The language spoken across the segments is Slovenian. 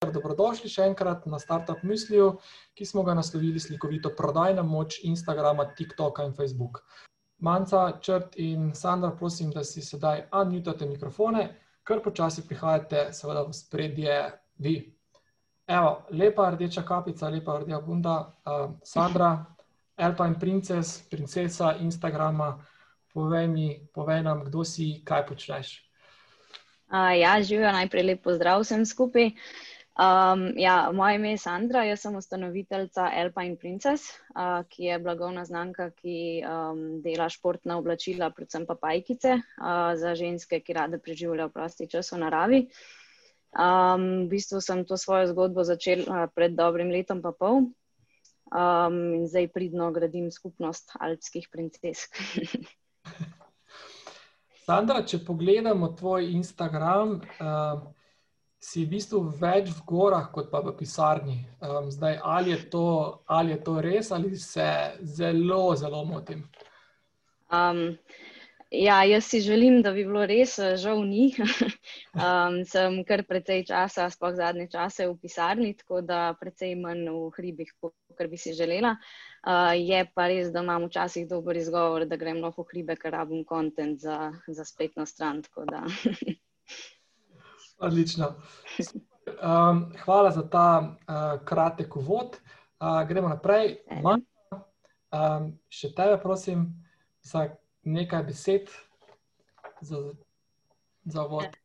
Dobrodošli še enkrat na Startup Misliju, ki smo ga naslovili slikovito prodajna moč Instagrama, TikToka in Facebooka. Manca, Črt in Sandra, prosim, da si sedaj unmutate mikrofone, ker počasi prihajate seveda v spredje vi. Evo, lepa rdeča kapica, lepa rdeča bunda, uh, Sandra, Alpine Princess, princesa Instagrama, povej mi, povej nam, kdo si, kaj počneš. Uh, ja, živijo najprej lep pozdrav vsem skupaj. Um, ja, moje ime je Sandra, jaz sem ustanoviteljica Alpine Princess, uh, ki je blagovna znamka, ki um, dela športna oblačila, predvsem pa pajkice uh, za ženske, ki rade preživljajo prosti čas v naravi. Um, v bistvu sem to svojo zgodbo začela uh, pred dobrim letom pa pol um, in zdaj pridno gradim skupnost alpskih princes. Sandra, če pogledamo tvoj Instagram. Uh, si v bistvu več v gorah, kot pa v pisarni. Um, zdaj, ali je, to, ali je to res, ali se zelo, zelo motim? Um, ja, jaz si želim, da bi bilo res, žal ni. um, sem kar precej časa, sploh zadnje čase v pisarni, tako da precej manj v hribih, kot bi si želela. Uh, je pa res, da imam včasih dober izgovor, da grem lahko v hribe, ker rabim kontent za, za spletno stran. Odlično. Um, hvala za ta uh, kratek uvod. Uh, gremo naprej. Um, še tebe, prosim, za nekaj besed za, za uvod.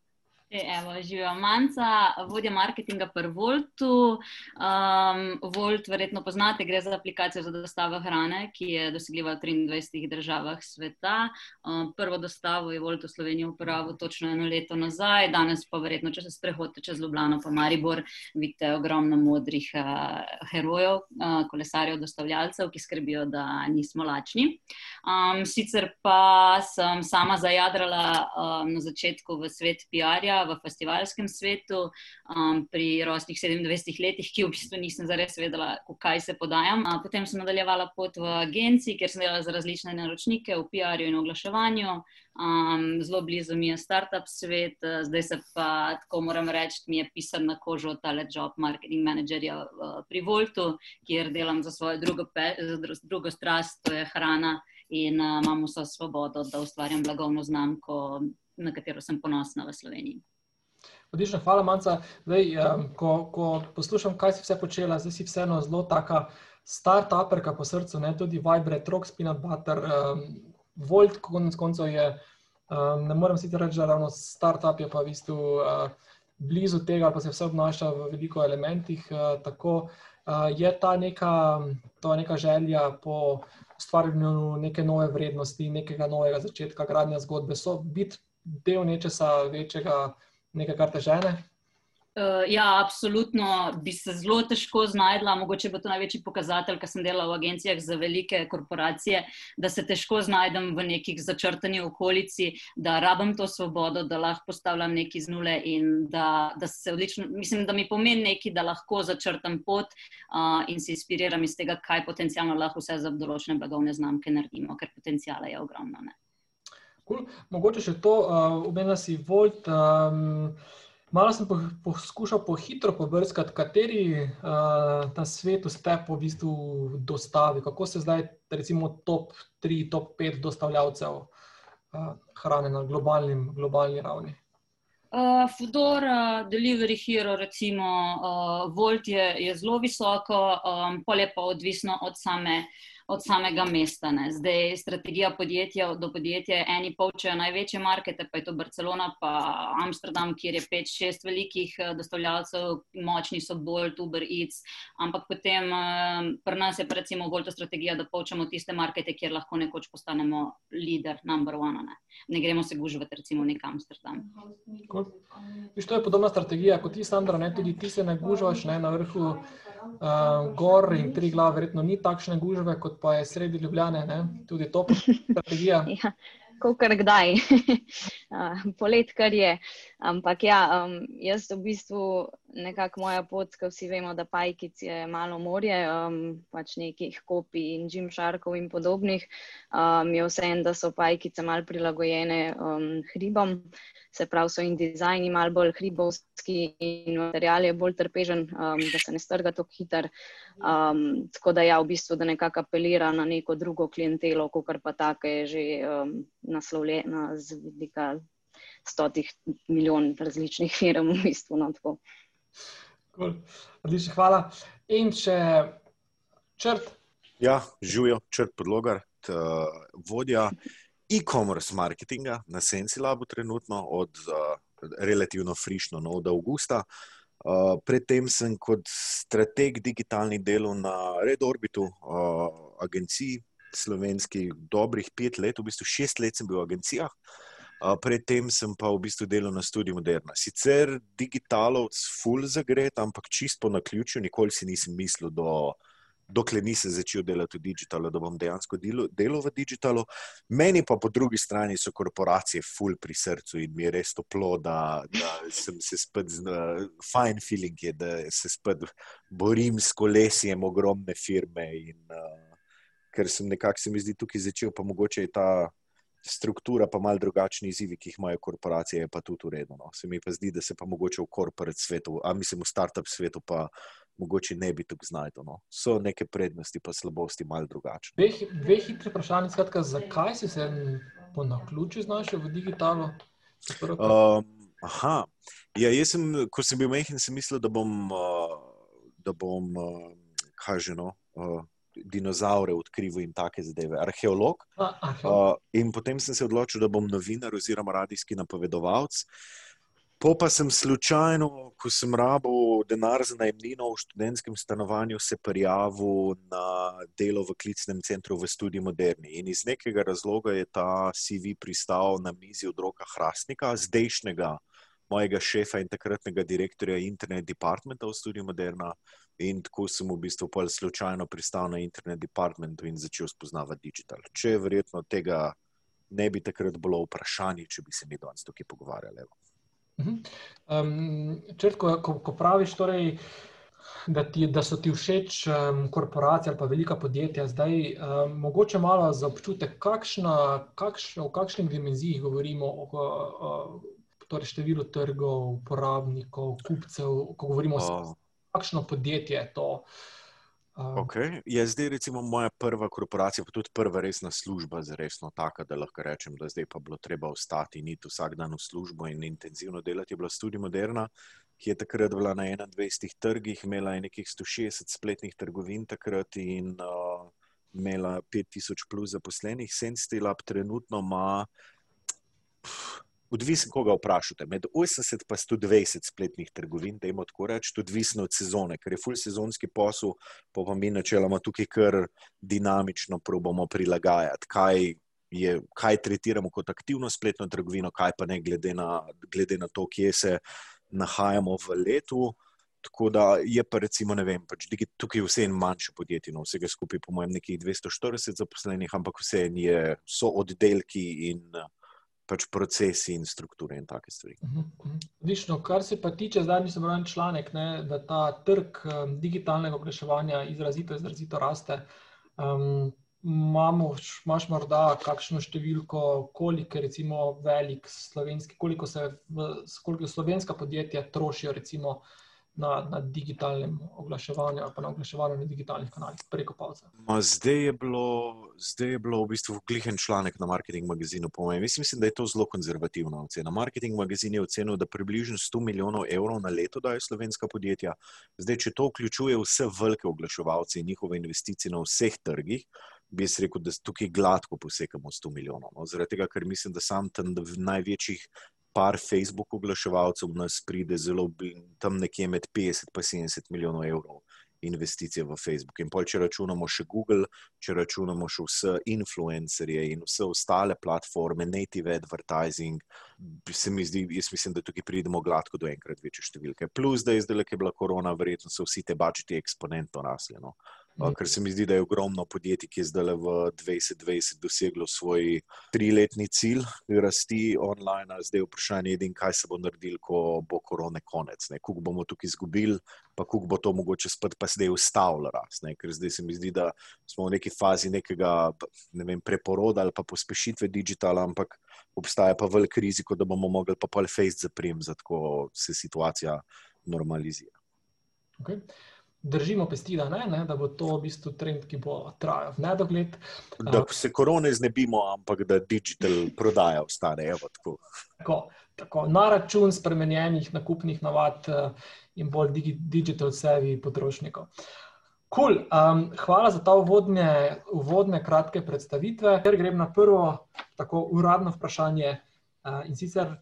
E, evo, živijo Manca, vodja marketinga pri Voltu. Um, Volt, verjetno poznate, gre za aplikacijo za dostavo hrane, ki je dosegljiva v 23 državah sveta. Um, prvo dostavo je Volt v Sloveniji uporabil točno eno leto nazaj, danes pa verjetno, če se sprehodite čez Ljubljano, pa Maribor, vidite ogromno modrih uh, herojev, uh, kolesarjev, dostavljalcev, ki skrbijo, da nismo lačni. Um, sicer pa sem sama zajadrala um, na začetku v svet PR-ja v festivalskem svetu um, pri rosnih 27 letih, ki v bistvu nisem zares vedela, kaj se podajam. Uh, potem sem nadaljevala pot v agenciji, kjer sem delala za različne naročnike v PR-ju in oglaševanju. Um, zelo blizu mi je startup svet, zdaj se pa tako moram reči, mi je pisan na kožo tale job marketing managerja uh, pri Voltu, kjer delam za svojo drugo, za drugo strast, to je hrana. In uh, imam vso svobodo, da ustvarjam blagovno znamko, na katero sem ponosna v Sloveniji. Odlično, hvala, Manca. Zdaj, ko, ko poslušam, kaj si vse počela, zdaj si vseeno zelo taka start-uperka po srcu, ne? tudi Vibrate, Rock, Spinat Butter, um, Volt, konec koncev je, um, ne morem sicer reči, da ravno start-up je pa v bistvu uh, blizu tega, pa se vse obnaša v veliko elementih. Uh, tako uh, je ta neka, ta neka želja po ustvarjanju neke nove vrednosti, nekega novega začetka, gradnja zgodbe, so biti del nečesa večjega nekaj, kar te žene? Uh, ja, absolutno bi se zelo težko znašla. Mogoče bo to največji pokazatelj, ker sem delala v agencijah za velike korporacije, da se težko znajdem v nekih začrtani okolici, da rabim to svobodo, da lahko postavljam nekaj z nule in da, da se odlično, mislim, da mi pomeni nekaj, da lahko začrtam pot uh, in se inspiriram iz tega, kaj potencialno lahko vse za določene blagovne znamke naredimo, ker potencijala je ogromno. Ne? Cool. Mogoče še to, umenila uh, si Volt. Um, malo sem po, poskušal po hitro pobrskati, kateri uh, na svetu ste po v bistvu dostavi. Kako se zdaj, recimo, top 3, top 5 dostavljavcev uh, hrane na globalni ravni? Uh, Fudor, uh, Delivery Hero, recimo, uh, Volt je, je zelo visoko, um, pa odvisno od same od samega mesta. Ne. Zdaj, strategija podjetja do podjetja, eni povčajo največje markete, pa je to Barcelona, pa Amsterdam, kjer je 5-6 velikih eh, dostavljalcev, močni so Bolt, Uber Eats, ampak potem eh, pri nas je recimo bolj to strategija, da povčamo tiste markete, kjer lahko nekoč postanemo lider, number one. Ne, ne gremo se gužvati recimo nek Amsterdam. Cool. To je podobna strategija kot ti, Sandra, ne? tudi ti se ne gužvaš ne? na vrhu uh, gor in tri glave, verjetno ni takšne gužve, kot pa je sredi Ljubljane, ne? tudi to strategija. ja, kar kdaj, uh, polet, kar je. Ampak ja, um, jaz v bistvu nekako moja pot, ker vsi vemo, da Pajkic je malo morje, um, pač nekih kopij in Jim Sharkov in podobnih, um, je vseeno, da so Pajkice mal prilagojene um, hribom, se pravi, so in dizajni mal bolj hribovski in material je bolj trpežen, um, da se ne strga tako hiter. Um, tako da ja, v bistvu, da nekako apelira na neko drugo klientelo, kot pa tako je že um, naslovljena z vidika stotih milijon različnih firm v bistvu. No, cool. Odlično, hvala. In če črt. Ja, živijo črt podlogar, vodja e-commerce marketinga na Sensi Labu trenutno od uh, relativno frišno, no, od avgusta. Uh, predtem sem kot strateg digitalnih delov na Red Orbitu, uh, agenciji slovenski, dobrih pet let, v bistvu šest let sem bil v agencijah. Uh, predtem sem pa v bistvu delal na študiju Moderna. Sicer digitalovc, full zagret, ampak čisto na ključu, nikoli si nisem mislil, do, dokler nisem začel delati v digitalu, da bom dejansko delal v digitalu. Meni pa po drugi strani so korporacije full pri srcu in mi je res toplo, da, da sem se spet, uh, fine feeling je, da se spet borim s kolesjem ogromne firme in uh, ker sem nekako se mi zdi tukaj začel, pa mogoče je ta struktura, pa malo drugačni izzivi, ki jih imajo korporacije, je pa tudi uredno. No. Se mi pa zdi, da se pa mogoče v korporat svetu, a mislim v startup svetu, pa mogoče ne bi tukaj znašel. No. So neke prednosti, pa slabosti malo drugačne. Dve, dve hitri vprašanje, skratka, zakaj si se po naključju znašel v digitalu? Um, aha, ja, jaz sem, ko sem bil mehen, sem mislil, da bom, uh, da bom, uh, kaj že no. Uh, dinozaure odkrival in take zadeve, arheolog. Uh, in potem sem se odločil, da bom novinar oziroma radijski napovedovalec. Po pa sem slučajno, ko sem rabil denar za najemnino v študentskem stanovanju, se prijavil na delo v klicnem centru v Studiu Moderni. In iz nekega razloga je ta CV pristal na mizi od roka Hrastnika, zdajšnjega mojega šefa in takratnega direktorja internet departmenta v Studiu Moderna. In tako sem v bistvu pol slučajno pristal na internet departmentu in začel spoznavati digital. Če verjetno tega ne bi takrat bilo vprašanje, če bi se mi danes tukaj pogovarjali. Um, črt, ko, ko, praviš, torej, da, ti, da so ti všeč um, korporacije ali pa velika podjetja, zdaj um, mogoče malo za občutek, kakšna, kakšna, v kakšnih dimenzijah govorimo o, o, o torej številu trgov, uporabnikov, kupcev, ko govorimo o tem, kakšno podjetje je to. Um, okay. Je zdaj, recimo, moja prva korporacija, pa tudi prva resna služba, resno taka, da lahko rečem, da zdaj pa bilo treba ostati in iti vsak dan v službo in intenzivno delati. Je bila Studio Moderna, ki je takrat bila na 21 trgih, imela je nekih 160 spletnih trgovin takrat in uh, imela 5000 plus zaposlenih. Senstilab trenutno ima. Pff, odvisno, koga vprašate. Med 80 in 120 spletnih trgovin, da imamo tako reči, odvisno od sezone, ker je full sezonski posel, pa pa mi načeloma tukaj kar dinamično probamo prilagajati, kaj, je, kaj tretiramo kot aktivno spletno trgovino, kaj pa ne, glede na, glede na to, kje se nahajamo v letu. Tako da je pa recimo, vem, pač tukaj vse en manjše podjetje, no vsega skupaj, po mojem, nekih 240 zaposlenih, ampak vse en je, so oddelki in uh, pač procesi in strukture in take stvari. Višno, kar se pa tiče, zdaj nisem bral članek, ne, da ta trg um, digitalnega oglaševanja izrazito, izrazito raste. Um, Imamo, imaš morda kakšno številko, koliko recimo velik slovenski, koliko se v, koliko slovenska podjetja trošijo recimo na, na digitalnem oglaševanju ali pa na oglaševanju na digitalnih kanalih preko pauze. Zdaj je bilo, zdaj je bilo v bistvu glihen članek na marketing magazinu. Mislim, mislim, da je to zelo konzervativna ocena. Marketing magazin je ocenil, da približno 100 milijonov evrov na leto dajo slovenska podjetja. Zdaj, če to vključuje vse velike oglaševalce in njihove investicije na vseh trgih. Bi jaz rekel, da tukaj gladko posekamo 100 milijonov. No? Zaradi tega, ker mislim, da sam v največjih par Facebook oglaševalcev nas pride zelo tam nekje med 50 in 70 milijonov evrov investicije v Facebook. In pol, če računamo še Google, če računamo še vse influencerje in vse ostale platforme, native advertising, se mi zdi, jaz mislim, da tukaj pridemo gladko do enkrat večje številke. Plus, da je zdaj, ki je bila korona, verjetno so vsi te budžeti eksponentno rasli. No. Uh, ker se mi zdi, da je ogromno podjetij, ki je zdaj v 2020 doseglo svoj triletni cilj rasti online, zdaj je vprašanje, edin, kaj se bo naredil, ko bo korone konec. Kako bomo tukaj izgubili, pa kako bo to mogoče spet pa zdaj ustavilo rast. Ne? Ker zdaj se mi zdi, da smo v neki fazi nekega ne vem, preporoda ali pa pospešitve digitala, ampak obstaja pa velik riziko, da bomo mogli pa pol face zaprim, zato se situacija normalizira. Okay držimo pesti, da, ne, ne, da bo to v bistvu trend, ki bo trajal v nedogled. Da se korone znebimo, ampak da digital prodaja ostane. Evo, tako. Tako, tako, na račun spremenjenih nakupnih navad in bolj digital sevi potrošnikov. Cool. Um, hvala za ta uvodne, uvodne kratke predstavitve. Ker grem na prvo tako uradno vprašanje uh, in sicer.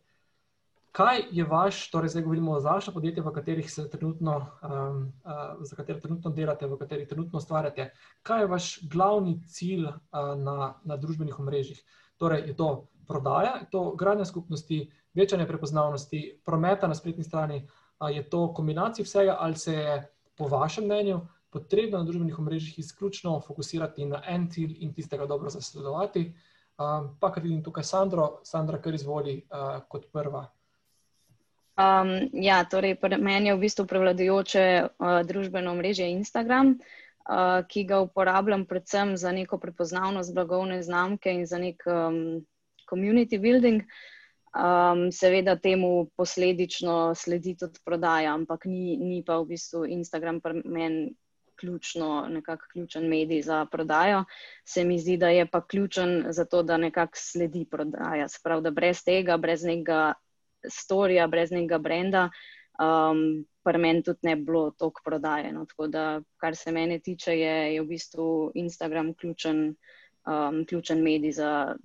Kaj je vaš, torej zdaj govorimo o vašem podjetju, v katerih se trenutno, um, uh, za katere trenutno delate, v katerih trenutno ustvarjate, kaj je vaš glavni cilj uh, na, na družbenih omrežjih? Torej, je to prodaja, je to gradnja skupnosti, večanje prepoznavnosti, prometa na spletni strani, uh, je to kombinacija vsega, ali se je po vašem mnenju potrebno na družbenih omrežjih izključno fokusirati na en cilj in tistega dobro zasledovati. Um, pa, kar vidim tukaj, Sandro, Sandra, kar izvoli uh, kot prva. Um, ja, torej, meni je v bistvu prevladujoče uh, družbeno mreže Instagram, uh, ki ga uporabljam predvsem za neko prepoznavnost blagovne znamke in za nek um, community building. Um, seveda temu posledično sledi tudi prodaja, ampak ni, ni pa v bistvu Instagram meni ključno, nekako ključen medij za prodajo. Se mi zdi, da je pa ključen za to, da nekako sledi prodaja. Sprav, da brez tega, brez nekega storija, brez nekega brenda, um, pa meni tudi ne bilo toliko prodaje. No. Tako da, kar se mene tiče, je, je v bistvu Instagram ključen, um, ključen medij za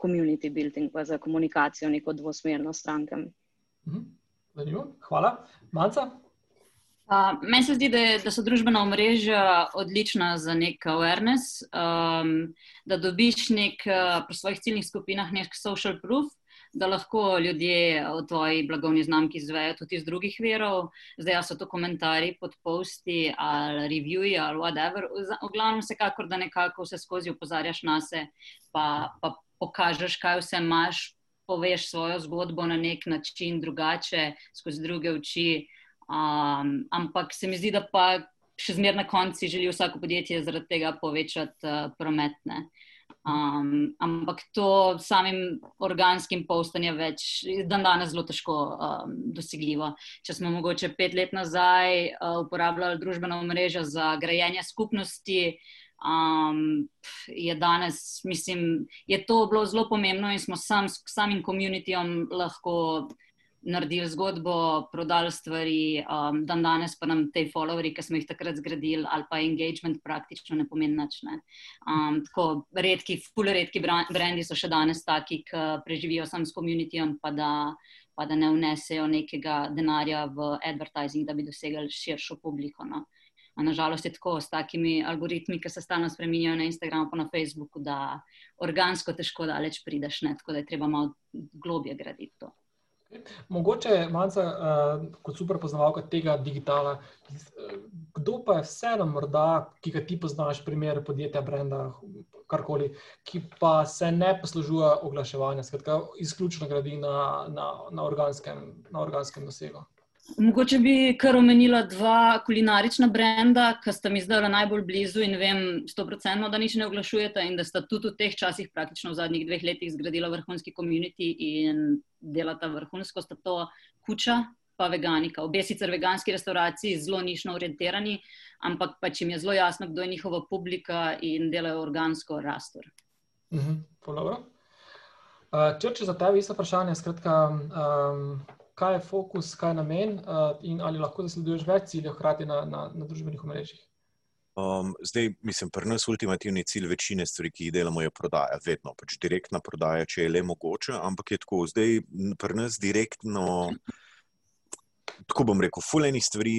community building, pa za komunikacijo, neko dvosmerno strankem. Mhm. Hvala. Manca? Uh, meni se zdi, da, je, da so družbena omrežja odlična za nek awareness, um, da dobiš nek, uh, pri svojih ciljnih skupinah nek social proof, da lahko ljudje o tvoji blagovni znamki izvejo tudi iz drugih verov. Zdaj so to komentarji pod posti ali reviewi ali whatever. V glavnem, vsekakor, da nekako vse skozi opozarjaš na se, pa, pa pokažeš, kaj vse imaš, poveš svojo zgodbo na nek način drugače, skozi druge oči. Um, ampak se mi zdi, da pa še zmeraj na konci želi vsako podjetje zaradi tega povečati uh, prometne. Um, ampak to samim organskim postanjem več, dan danes zelo težko um, dosegljivo. Če smo mogoče pet let nazaj uh, uporabljali družbeno mrežo za grajenje skupnosti, um, je danes, mislim, je to bilo zelo pomembno in smo sam, samim komunitijom lahko naredili zgodbo, prodali stvari, um, dan danes pa nam te followeri, ki smo jih takrat zgradili, ali pa engagement praktično ne pomeni nič. Ne. Um, tako redki, full redki brendi so še danes taki, ki preživijo sam s komunitijem, pa da. Pa da ne vnesejo nekega denarja v advertising, da bi dosegali širšo publiko. No. Nažalost je tako s takimi algoritmi, ki se stalno spremenjajo na Instagramu, pa na Facebooku, da organsko težko daleč prideš, ne? tako da je treba malo globje graditi to. Mogoče, Manca, uh, kot super poznavalka tega digitala, kdo pa je vseeno, morda, ki ga ti poznaš, primer podjetja, brenda, karkoli, ki pa se ne poslužuje oglaševanja, skratka, izključno gradi na, na, na, organskem, na organskem dosegu? Mogoče bi kar omenila dva kulinarična brenda, ki sta mi zdaj najbolj blizu in vem, sto procentno, da nič ne oglašujete in da sta tudi v teh časih, praktično v zadnjih dveh letih, zgradila vrhunski komunity in delata vrhunsko, sta to kuča pa veganika. Obe sicer veganski restauraciji, zelo nišno orientirani, ampak pač jim je zelo jasno, kdo je njihova publika in delajo organsko rastor. Mhm, uh, če za tebe isto vprašanje, skratka. Um, kaj je fokus, kaj je namen, uh, in ali lahko zasleduješ več ciljev hkrati na, na, na družbenih omrežjih. Um, zdaj, mislim, pri nas ultimativni cilj večine stvari, ki jih delamo, je prodaja. Vedno pač direktna prodaja, če je le mogoče, ampak je tako. Zdaj, pri nas direktno, tako bom rekel, fulejnih stvari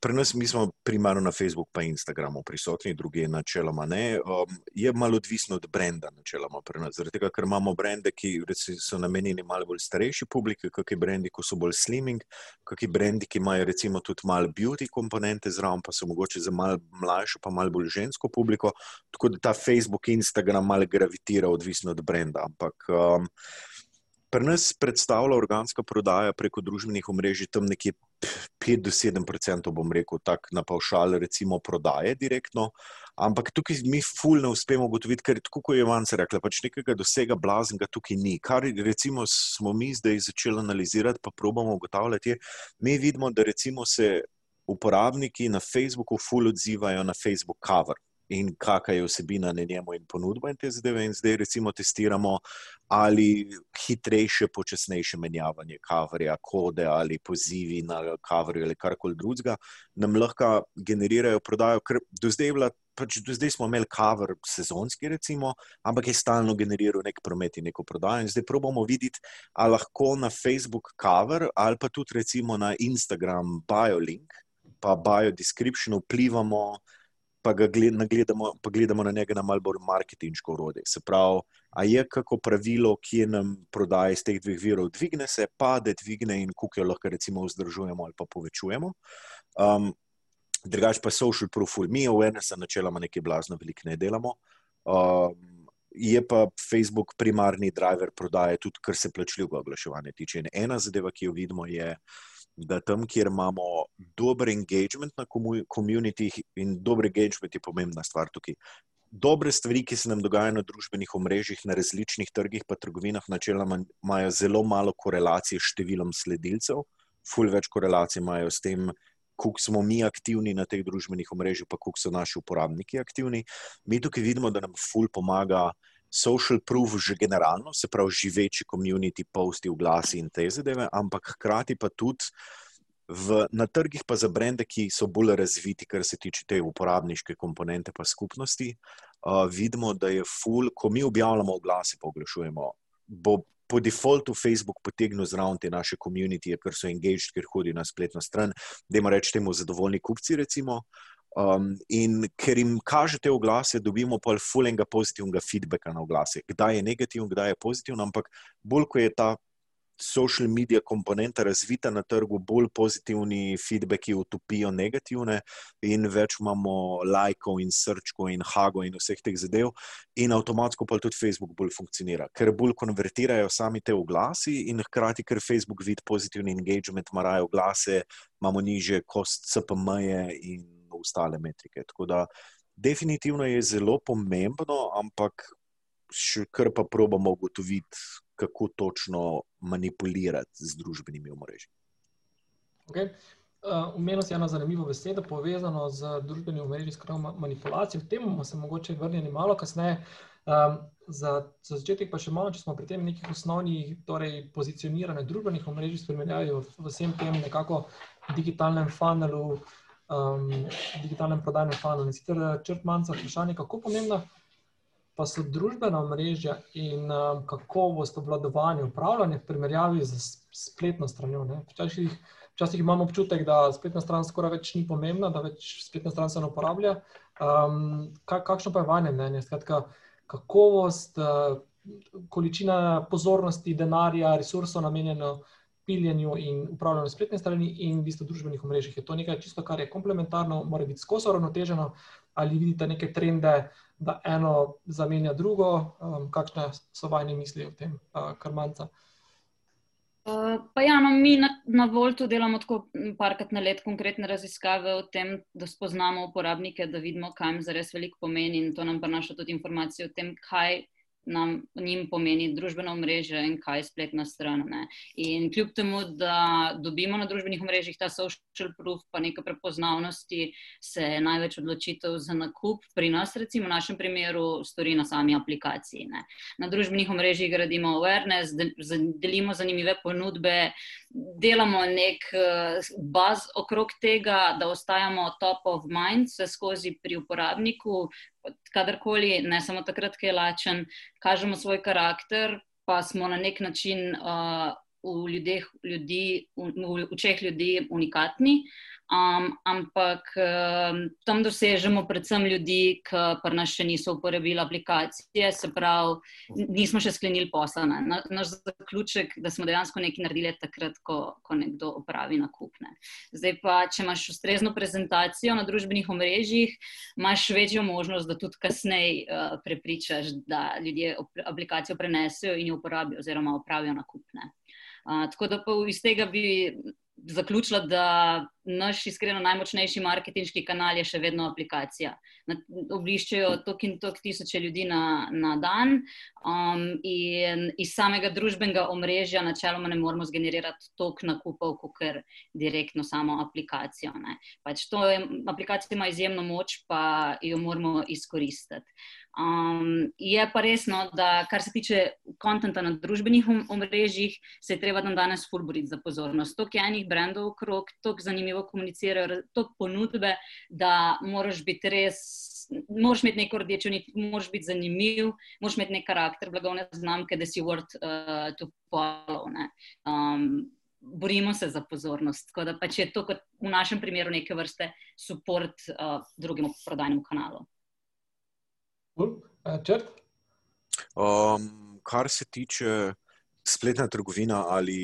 pri nas mi smo primarno na Facebooku in Instagramu prisotni, druge načeloma ne. Um, je malo odvisno od brenda, načeloma pri nas. Zaradi tega, ker imamo brende, ki so namenjeni malo bolj starejši publiki, kakšni brendi, ki so bolj slimming, kakšni brendi, ki imajo recimo tudi malo beauty komponente zraven, pa so mogoče za malo mlajšo, pa malo bolj žensko publiko. Tako da ta Facebook in Instagram malo gravitira, odvisno od brenda. Ampak. Um, Pri nas predstavlja organska prodaja preko družbenih omrežij tam nekje 5 do 7 odstotkov, bom rekel, tako na paušal, recimo, prodaje direktno. Ampak tukaj mi ful ne uspemo ugotoviti, ker tako kot je Vance rekla, pač nekega dosega blaznega tukaj ni. Kar recimo smo mi zdaj začeli analizirati, pa probamo ugotavljati, mi vidimo, da recimo se uporabniki na Facebooku ful odzivajo na Facebook cover in kakšna je vsebina na njemu in ponudba in te zadeve. In zdaj recimo testiramo ali hitrejše, počasnejše menjavanje kaverja, kode ali pozivi na kaverju ali karkoli drugega, nam lahko generirajo prodajo, ker do zdaj je bila. Pač do zdaj smo imeli kaver sezonski, recimo, ampak je stalno generiral nek promet in neko prodajo. In zdaj probujemo videti, ali lahko na Facebook kaver ali pa tudi recimo na Instagram biolink, pa biodescription vplivamo pa ga gledamo, pa gledamo na njega na malo bolj marketinško urode. Se pravi, a je kako pravilo, ki nam prodaja iz teh dveh virov, dvigne se, pade, dvigne in kuke lahko recimo vzdržujemo ali pa povečujemo. Um, drugač pa social profil, mi NSA načeloma nekaj blazno veliko ne delamo. Um, je pa Facebook primarni driver prodaje, tudi kar se plačljivega oglaševanja tiče. In ena zadeva, ki jo vidimo, je, uh, da tam, kjer imamo dober engagement na komunitih in dober engagement je pomembna stvar tukaj. Dobre stvari, ki se nam dogajajo na družbenih omrežjih, na različnih trgih, pa trgovinah, načeloma imajo zelo malo korelacije s številom sledilcev, ful več korelacij imajo s tem, koliko smo mi aktivni na teh družbenih omrežjih, pa koliko so naši uporabniki aktivni. Mi tukaj vidimo, da nam ful pomaga social proof že generalno, se pravi, živeči komunity, posti, oglasi in te zadeve, ampak hkrati pa tudi v, na trgih, pa za brende, ki so bolj razviti, kar se tiče te uporabniške komponente, pa skupnosti, uh, vidimo, da je full, ko mi objavljamo oglase, pa oglašujemo. Po defaultu Facebook potegnil zraven te naše komunitije, ker so engaged, ker hodijo na spletno stran, da jim rečemo zadovoljni kupci, recimo. Um, in ker jim kažete oglase, dobimo pa fulenga pozitivnega feedbacka na oglase. Kdaj je negativen, kdaj je pozitiven, ampak bolj ko je ta social media komponenta razvita na trgu, bolj pozitivni feedbacki utopijo negativne, in več imamo lajkov in srčkov in hago in vseh teh zadev, in avtomatsko pa tudi Facebook bolj funkcionira, ker bolj konvertirajo sami te oglasi, in hkrati, ker Facebook vidi pozitivni engagement, marajo oglase, imamo niže kost CPM-je in ostale metrike. Tako da, definitivno je zelo pomembno, ampak še kar pa probamo ugotoviti, kako točno manipulirati z družbenimi omrežji. Okay. Umenil uh, si eno zanimivo besedo, povezano z družbenimi omrežji, skratka, manipulacijo. V tem bomo se mogoče vrnili malo kasneje. Um, za, za začetek pa še malo, če smo pri tem nekih osnovnih, torej pozicionirane družbenih omrežij, spremenjajo v vsem tem nekako digitalnem funnelu, uh, um, digitalnem prodajnem funnelu. In sicer eh, črt manjca vprašanje, kako pomembna pa so družbena mrežja in um, kakovost obvladovanja, upravljanja v primerjavi z spletno stranjo. Včasih, včasih imamo občutek, da spletna stran skoraj več ni pomembna, da več spletna stran se ne uporablja. Um, kakšno pa je vanje mnenje? Skratka, kakovost, uh, količina pozornosti, denarja, resursov namenjeno piljenju in upravljanju spletne strani in v bistvu družbenih omrežjih. Je to nekaj čisto, kar je komplementarno, mora biti skozi ravnoteženo, ali vidite neke trende, da eno zamenja drugo, um, kakšne so vajni misli o tem, uh, kar manjka. Uh, pa ja, no, mi na, na Voltu delamo tako parkrat na let konkretne raziskave o tem, da spoznamo uporabnike, da vidimo, kaj jim zares veliko pomeni in to nam prinaša tudi informacije o tem, kaj nam njim pomeni družbeno mrežo in kaj je spletna stran. Ne. In kljub temu, da dobimo na družbenih mrežah ta social proof, pa nekaj prepoznavnosti, se največ odločitev za nakup pri nas, recimo v našem primeru, stori na sami aplikaciji. Ne. Na družbenih mrežah gradimo awareness, delimo zanimive ponudbe, delamo nek uh, baz okrog tega, da ostajamo top of mind, vse skozi pri uporabniku, kadarkoli, ne samo takrat, ko je lačen, kažemo svoj karakter, pa smo na nek način uh, v, ljudeh, ljudi, v, v očeh ljudi unikatni. Um, ampak um, tam dosežemo predvsem ljudi, ki pa nas še niso uporabili aplikacije, se pravi, nismo še sklenili posla. Na, naš zaključek, da smo dejansko nekaj naredili takrat, ko, ko nekdo opravi nakupne. Zdaj pa, če imaš ustrezno prezentacijo na družbenih omrežjih, imaš večjo možnost, da tudi kasneje uh, prepričaš, da ljudje aplikacijo prenesejo in jo uporabijo oziroma opravijo nakupne. Uh, tako da pa iz tega bi zaključila, da naš iskreno najmočnejši marketinški kanal je še vedno aplikacija. Obliščajo tok in tok tisoče ljudi na, na dan um, in iz samega družbenega omrežja načeloma ne moramo zgenerirati tok nakupov, kot ker direktno samo aplikacijo. Pač to je, aplikacija ima izjemno moč, pa jo moramo izkoristiti. Um, je pa resno, da kar se tiče konta na družbenih omrežjih, se je treba tam danes fulboriti za pozornost. Tok je enih brendov okrog, tok zanimivo komunicirajo, tok ponudbe, da moraš biti res, moraš imeti neko rdečo nit, moraš biti zanimiv, moraš imeti nek karakter, blagovne znamke, da si worth uh, to follow. Um, borimo se za pozornost. Tako da pač je to kot v našem primeru neke vrste support uh, drugemu prodajnemu kanalu. Um, kar se tiče spletne trgovine ali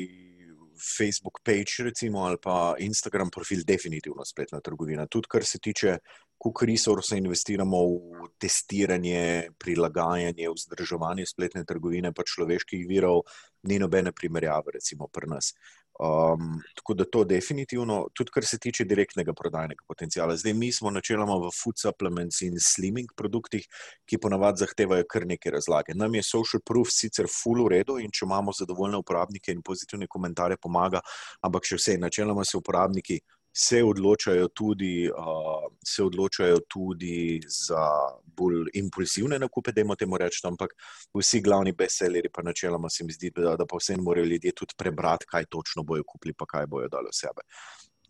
Facebook page, recimo, ali pa Instagram profil, definitivno spletna trgovina. Tudi kar se tiče, koliko resursov investiramo v testiranje, prilagajanje, vzdrževanje spletne trgovine, pa človeških virov, ni nobene primerjave, recimo, pri nas. Um, tako da to definitivno, tudi kar se tiče direktnega prodajnega potencijala. Zdaj, mi smo načeloma v food supplements in slimming produktih, ki ponavadi zahtevajo kar neke razlage. Nam je social proof sicer full v redu in če imamo zadovoljne uporabnike in pozitivne komentarje, pomaga, ampak še vse, načeloma se uporabniki se odločajo tudi, uh, se odločajo tudi za bolj impulzivne nakupe, da jim temu rečemo, ampak vsi glavni bestselleri, pa načeloma se mi zdi, da, da pa vse morajo ljudje tudi prebrati, kaj točno bojo kupili, pa kaj bojo dali sebe.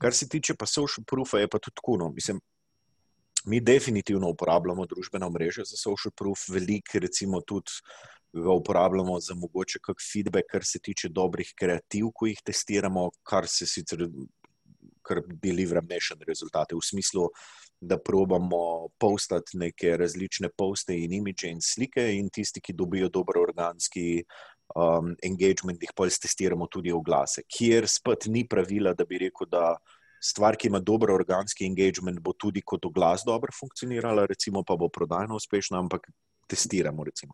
Kar se tiče pa social proofa, je pa tudi tako. No, mislim, mi definitivno uporabljamo družbena mreža za social proof, veliko recimo tudi. Ga uporabljamo za mogoče kak feedback, kar se tiče dobrih kreativ, ko jih testiramo, kar se sicer kar delivera mešane rezultate, v smislu, da probamo postati neke različne poste in imidže in slike, in tisti, ki dobijo dober organski um, engagement, jih pa testiramo tudi v glase, kjer spet ni pravila, da bi rekel, da. Stvar, ki ima dober organski engagement, bo tudi kot oglas dobro funkcionirala, recimo pa bo prodajno uspešna, ampak testiramo. Recimo.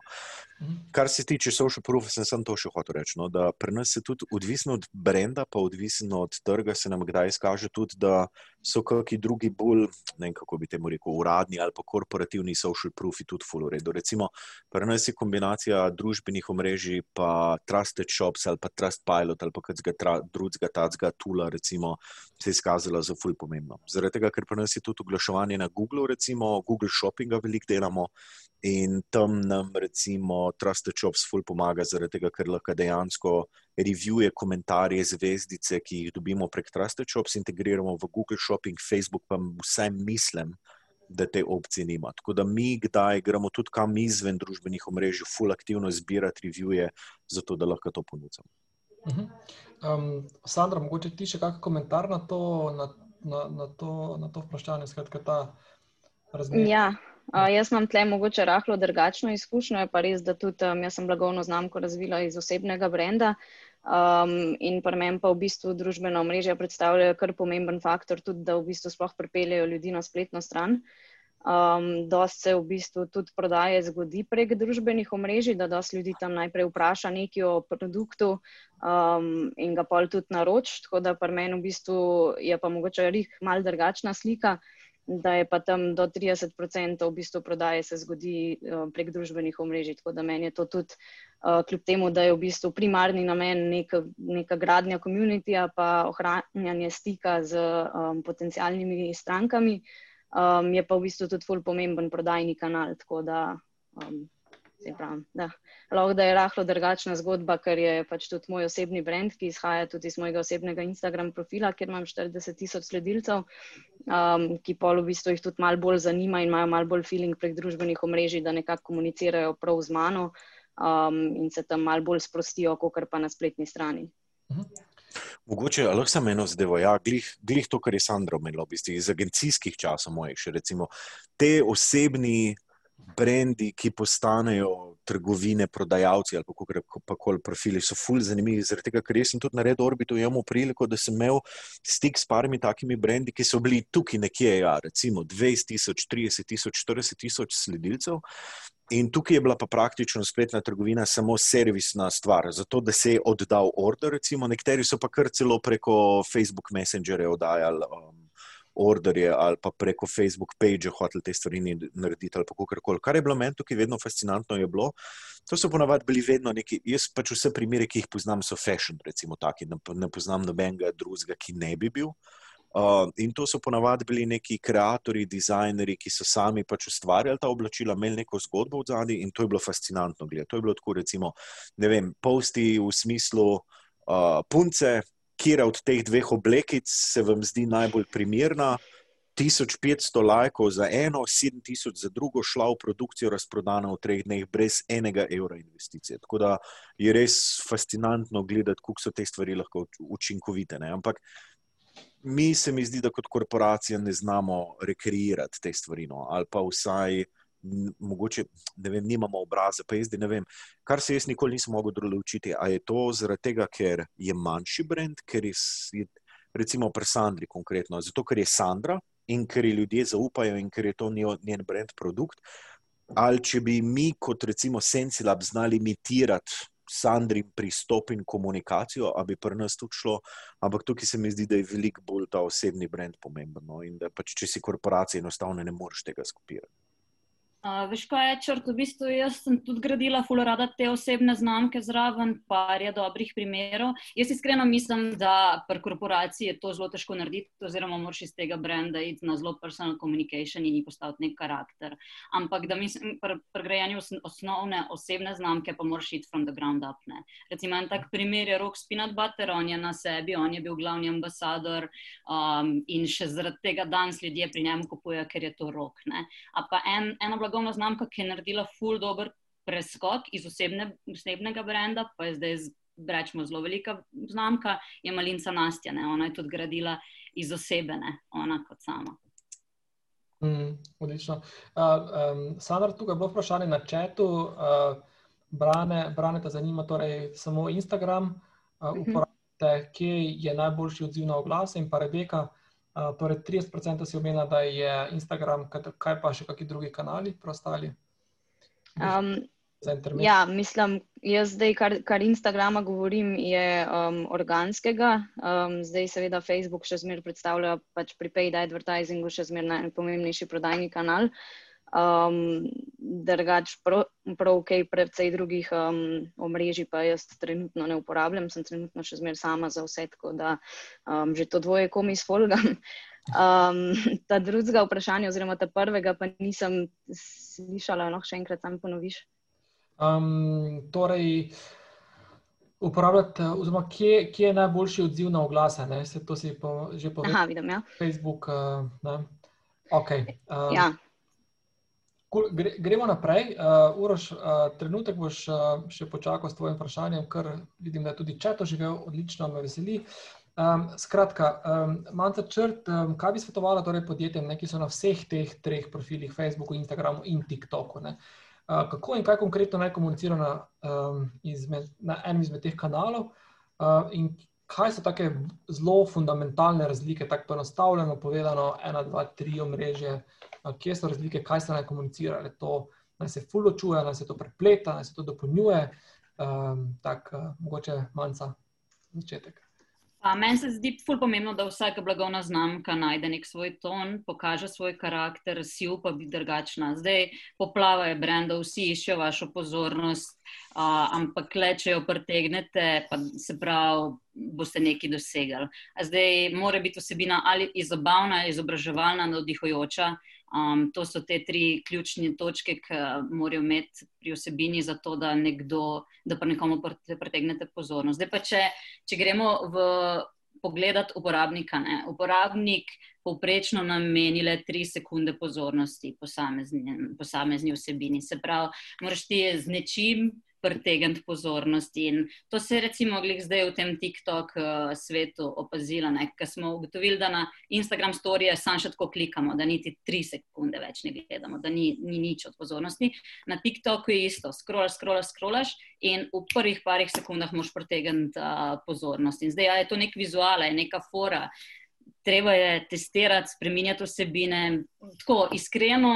Mhm. Kar se tiče social proof, sem, sem to še hotel reči. No, da pri nas je tudi odvisno od brenda, pa odvisno od trga, se nam kdaj izkaže tudi, da so kakšni drugi bolj, ne vem kako bi temu rekel, uradni ali pa korporativni social proofi tudi full redo. Recimo, pri nas je kombinacija družbenih omrežij, pa trusted shops ali pa trust pilot ali pa kakega drugega tacga tula, recimo, se je izkazala za full pomembno. Zaradi tega, ker pri nas je tudi oglaševanje na Google, recimo Google Shoppinga veliko delamo. In tam nam, recimo, Trusted Shops ful pomaga, zaradi tega, ker lahko dejansko revije, komentarje, zvezdice, ki jih dobimo prek Trusted Shops, integriramo v Google Shopping, Facebook, pa vsaj mislim, da te opcije nima. Tako da mi, kdaj gremo tudi kam izven družbenih omrežij, ful aktivno zbirati revije, zato da lahko to ponudimo. Uh -huh. um, Sandra, mogoče ti še kakšen komentar na to, na, na, na to, na to vprašanje, skratka ta razmerje? Ja. Uh, jaz imam tle mogoče rahlo drugačno izkušnjo, je pa res, da tudi um, jaz sem blagovno znamko razvila iz osebnega brenda um, in pa meni pa v bistvu družbeno mreže predstavljajo kar pomemben faktor, tudi da v bistvu sploh pripeljejo ljudi na spletno stran. Um, dost se v bistvu tudi prodaje zgodi prek družbenih omrežij, da dost ljudi tam najprej vpraša nekaj o produktu um, in ga pol tudi naroč, tako da pa meni v bistvu je pa mogoče rih mal drugačna slika da je pa tam do 30% v bistvu prodaje se zgodi uh, prek družbenih omrežij. Tako da meni je to tudi, uh, kljub temu, da je v bistvu primarni namen neka, neka gradnja komunitija, pa ohranjanje stika z um, potencijalnimi strankami, um, je pa v bistvu tudi ful pomemben prodajni kanal. Tako da um, Pravim, da. Lahko da je rahlo drugačna zgodba, ker je pač tudi moj osebni brand, ki izhaja tudi iz mojega osebnega Instagram profila, kjer imam 40 tisoč sledilcev, um, ki pol v bistvu jih tudi malo bolj zanima in imajo malo bolj feeling prek družbenih omrežij, da nekako komunicirajo prav z mano um, in se tam malo bolj sprostijo, kot pa na spletni strani. Mhm. Mogoče lahko samo eno zdaj, ja, glih, glih to, kar je Sandra omenila, v bistvu iz agencijskih časov mojih, še recimo te osebni brendi, ki postanejo trgovine, prodajalci ali kako koli profili, so ful zanimivi. Zaradi tega, ker sem tudi na redu orbitu imel priliko, da sem imel stik s parimi takimi brendi, ki so bili tukaj nekje, ja, recimo 20 tisoč, 30 tisoč, 40 tisoč sledilcev. In tukaj je bila pa praktično spletna trgovina samo servisna stvar, zato da se je oddal order. Recimo, nekateri so pa kar celo preko Facebook Messengerja oddajali um, orderje ali pa preko Facebook page hoteli te stvari narediti ali kako koli. Kar je bilo meni tukaj vedno fascinantno, je bilo, to so ponavadi bili vedno neki, jaz pač vse primere, ki jih poznam, so fashion, recimo taki, ne, ne poznam nobenega drugega, ki ne bi bil. Uh, in to so ponavadi bili neki ustvarjalci, dizajnerji, ki so sami pač ustvarjali ta oblačila, imeli neko zgodbo v zadnji in to je bilo fascinantno gledati. To je bilo tako, recimo, ne vem, posti v smislu uh, punce, kje od teh dveh oblekic se vam zdi najbolj primerna. 1500 lajkov za eno, 7000 za drugo, šla v produkcijo, razprodana v treh dneh, brez enega evra investicije. Tako da je res fascinantno gledati, kako so te stvari lahko učinkovite. Ne? Ampak mi se mi zdi, da kot korporacija ne znamo rekreirati te stvari, no? ali pa vsaj. Mogoče ne vem, nimamo obraza, pa jaz ne vem. Kar se jaz nikoli nisem mogel določiti, ali je to zaradi tega, ker je manjši brand, ker je, recimo, pri Sandri konkretno, zato ker je Sandra in ker ji ljudje zaupajo in ker je to njen brand produkt, ali če bi mi kot recimo Sensilab znali imitirati Sandri pristop in komunikacijo, bi pri nas tudi šlo. Ampak tukaj se mi zdi, da je veliko bolj ta osebni brand pomemben. No? In da pač, če si korporacija, enostavno ne moreš tega skopirati. Uh, veš, kaj je črt, v bistvu jaz sem tudi gradila fulorada te osebne znamke zraven, par je dobrih primerov. Jaz iskreno mislim, da pri korporaciji je to zelo težko narediti, oziroma moraš iz tega brenda iti na zelo personal communication in postaviti nek karakter. Ampak da mislim, pri, pri grajanju osnovne osebne znamke pa moraš iti from the ground up. Ne. Recimo en tak primer je Rock Spinat Butter, on je na sebi, on je bil glavni ambasador um, in še zaradi tega danes ljudje pri njemu kupujejo, ker je to rok. Ampak en, ena blagovna znamka, ki je naredila full dober preskok iz osebne, osebnega brenda, pa je zdaj, rečemo, zelo velika znamka, je Malinca Nastja. Ne? Ona je tudi gradila iz osebene, ona kot sama. Mm, odlično. Uh, um, Sandra, tukaj je bilo vprašanje na četu. Uh, brane, brane te zanima torej samo Instagram. Uh, uporabite, kje je najboljši odziv na oglase in pa Rebeka. Uh, torej 30% si omenila, da je Instagram, kaj pa še kakšni drugi kanali, preostali? Um, ja, mislim, jaz zdaj, kar, kar Instagrama govorim, je um, organskega. Um, zdaj, seveda, Facebook še zmeraj predstavlja pač pri paid advertisingu še zmeraj najpomembnejši prodajni kanal. Um, Drugač, prav, ok, predvsej drugih um, omrežij pa jaz trenutno ne uporabljam, sem trenutno še zmeraj sama za vse, tako da um, že to dvoje komi sfolgam. Um, ta drugega vprašanja, oziroma ta prvega, pa nisem slišala, lahko še enkrat tam ponoviš. Um, torej, uporabljate, oziroma kje, kje je najboljši odziv na oglase? Ne? Se to si po, že povedal? Aha, vidim, ja. Facebook. Uh, okay. um, ja. Gre, gremo naprej. Uh, Uroš, uh, trenutek boš uh, še počakal s tvojim vprašanjem, ker vidim, da je tudi četo živel odlično, me veseli. Um, skratka, um, manjka črt, um, kaj bi svetovala torej podjetjem, ne, ki so na vseh teh treh profilih, Facebooku, Instagramu in TikToku. Uh, kako in kaj konkretno naj komunicira na, um, izmed, na enem izmed teh kanalov, uh, in kaj so take zelo fundamentalne razlike, tako poenostavljeno povedano, ena, dva, tri omrežje, uh, kje so razlike, kaj se naj komunicira, ali to naj se fuločuje, naj se to prepleta, naj se to dopolnjuje. Um, tako, uh, mogoče manjka začetek. Meni se zdi ful pomembno, da vsaka blagovna znamka najde nek svoj ton, pokaže svoj karakter, si upa biti drugačna. Zdaj poplava je brendov, vsi iščejo vašo pozornost, uh, ampak le, če jo pretegnete, pa se pravi, boste nekaj dosegali. Zdaj mora biti vsebina ali izobavna, izobraževalna, navdihujoča. Um, to so te tri ključne točke, ki morajo imeti pri osebini, zato da, nekdo, da pa nekomu pretegnete pozornost. Zdaj pa, če, če gremo v pogledat uporabnika. Ne? Uporabnik povprečno nameni le tri sekunde pozornosti posamezni, posamezni vsebini. Se pravi, moraš ti z nečim pritegniti pozornost. In to se je recimo zdaj v tem TikTok uh, svetu opazilo, ker smo ugotovili, da na Instagram storije samo še tako klikamo, da niti tri sekunde več ne gledamo, da ni, ni nič od pozornosti. Na TikToku je isto, scroll, scroll, scrollaš in v prvih parih sekundah moš pritegniti uh, pozornost. In zdaj ja, je to nek vizual, je neka fora. Treba je testirati, spremenjati osebine. Tako iskreno,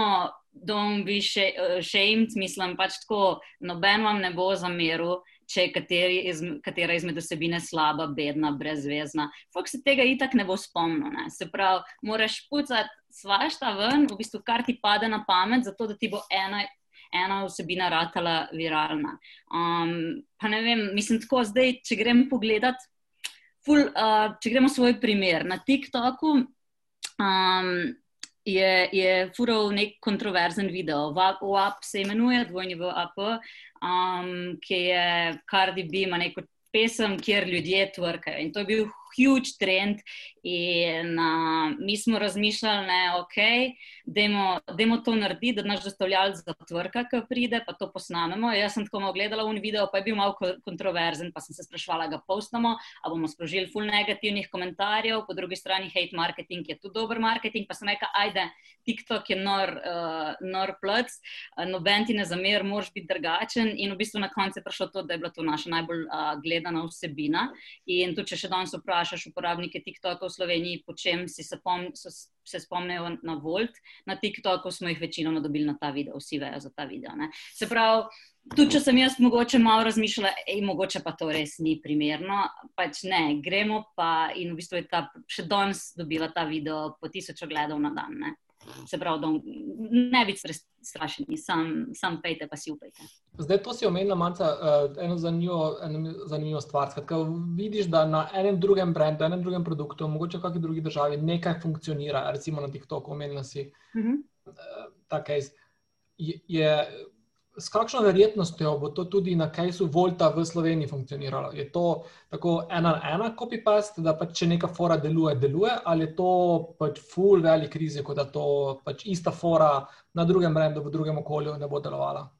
don't be shamed, mislim pač tako, noben vam ne bo zameril, če je iz, katera izmed osebine slaba, bedna, brezvezna. Fok se tega itak ne bo spomnil. Ne? Se pravi, moraš pucati svašta ven, v bistvu kar ti pade na pamet, zato da ti bo ena. Ena osebina ratala viralna. Um, pa ne vem, mislim, tako zdaj, če gremo pogledat, ful, uh, če gremo svoj primer na TikToku, um, je, je fural nek kontroverzen video. WAP se imenuje, dvojni VAP, um, ki je Cardi B ima neko pesem, kjer ljudje tvrkajo. In to je bil huge trend. In uh, mi smo razmišljali, da je ok, da je to narediti, da naš dostavljalec zatvrka, ki pride, pa to posnamemo. Jaz sem tako malo gledala v video, pa je bil malo kontroverzen, pa sem se sprašvala, ga postamo, ali bomo sprožili full negativnih komentarjev, po drugi strani hate marketing je tudi dober marketing, pa sem rekla, ajde, TikTok je nor, uh, nor plc, uh, noben ti ne zamer, moraš biti drugačen. In v bistvu na koncu je prišlo to, da je bila to naša najbolj uh, gledana vsebina. In tudi, če še danes vprašaš uporabnike TikToka, Sloveniji, po čem si se, pom, so, se spomnijo na Volt, na TikToku smo jih večinoma dobili na ta video, vsi vejo za ta video. Ne. Se pravi, tudi če sem jaz mogoče malo razmišljala, ej, mogoče pa to res ni primerno, pač ne, gremo pa in v bistvu je ta še danes dobila ta video po tisoč ogledov na dan. Ne. Se pravi, da ne biti strašni, sam, sam pejte, pa si upajte. Zdaj, to si omenila, Manca, uh, eno zanimivo, eno zanimivo stvar. Skratka, vidiš, da na enem drugem brendu, enem drugem produktu, mogoče v kakšni drugi državi, nekaj funkcionira, recimo na TikToku, omenila si. Uh -huh. uh, je, je, s kakšno verjetnostjo bo to tudi na Kajsu Volta v Sloveniji funkcioniralo? Je to tako ena na ena copy-paste, da pač če neka fora deluje, deluje, ali je to pač full velik rizik, da to pač ista fora na drugem brendu, v drugem okolju ne bo delovala?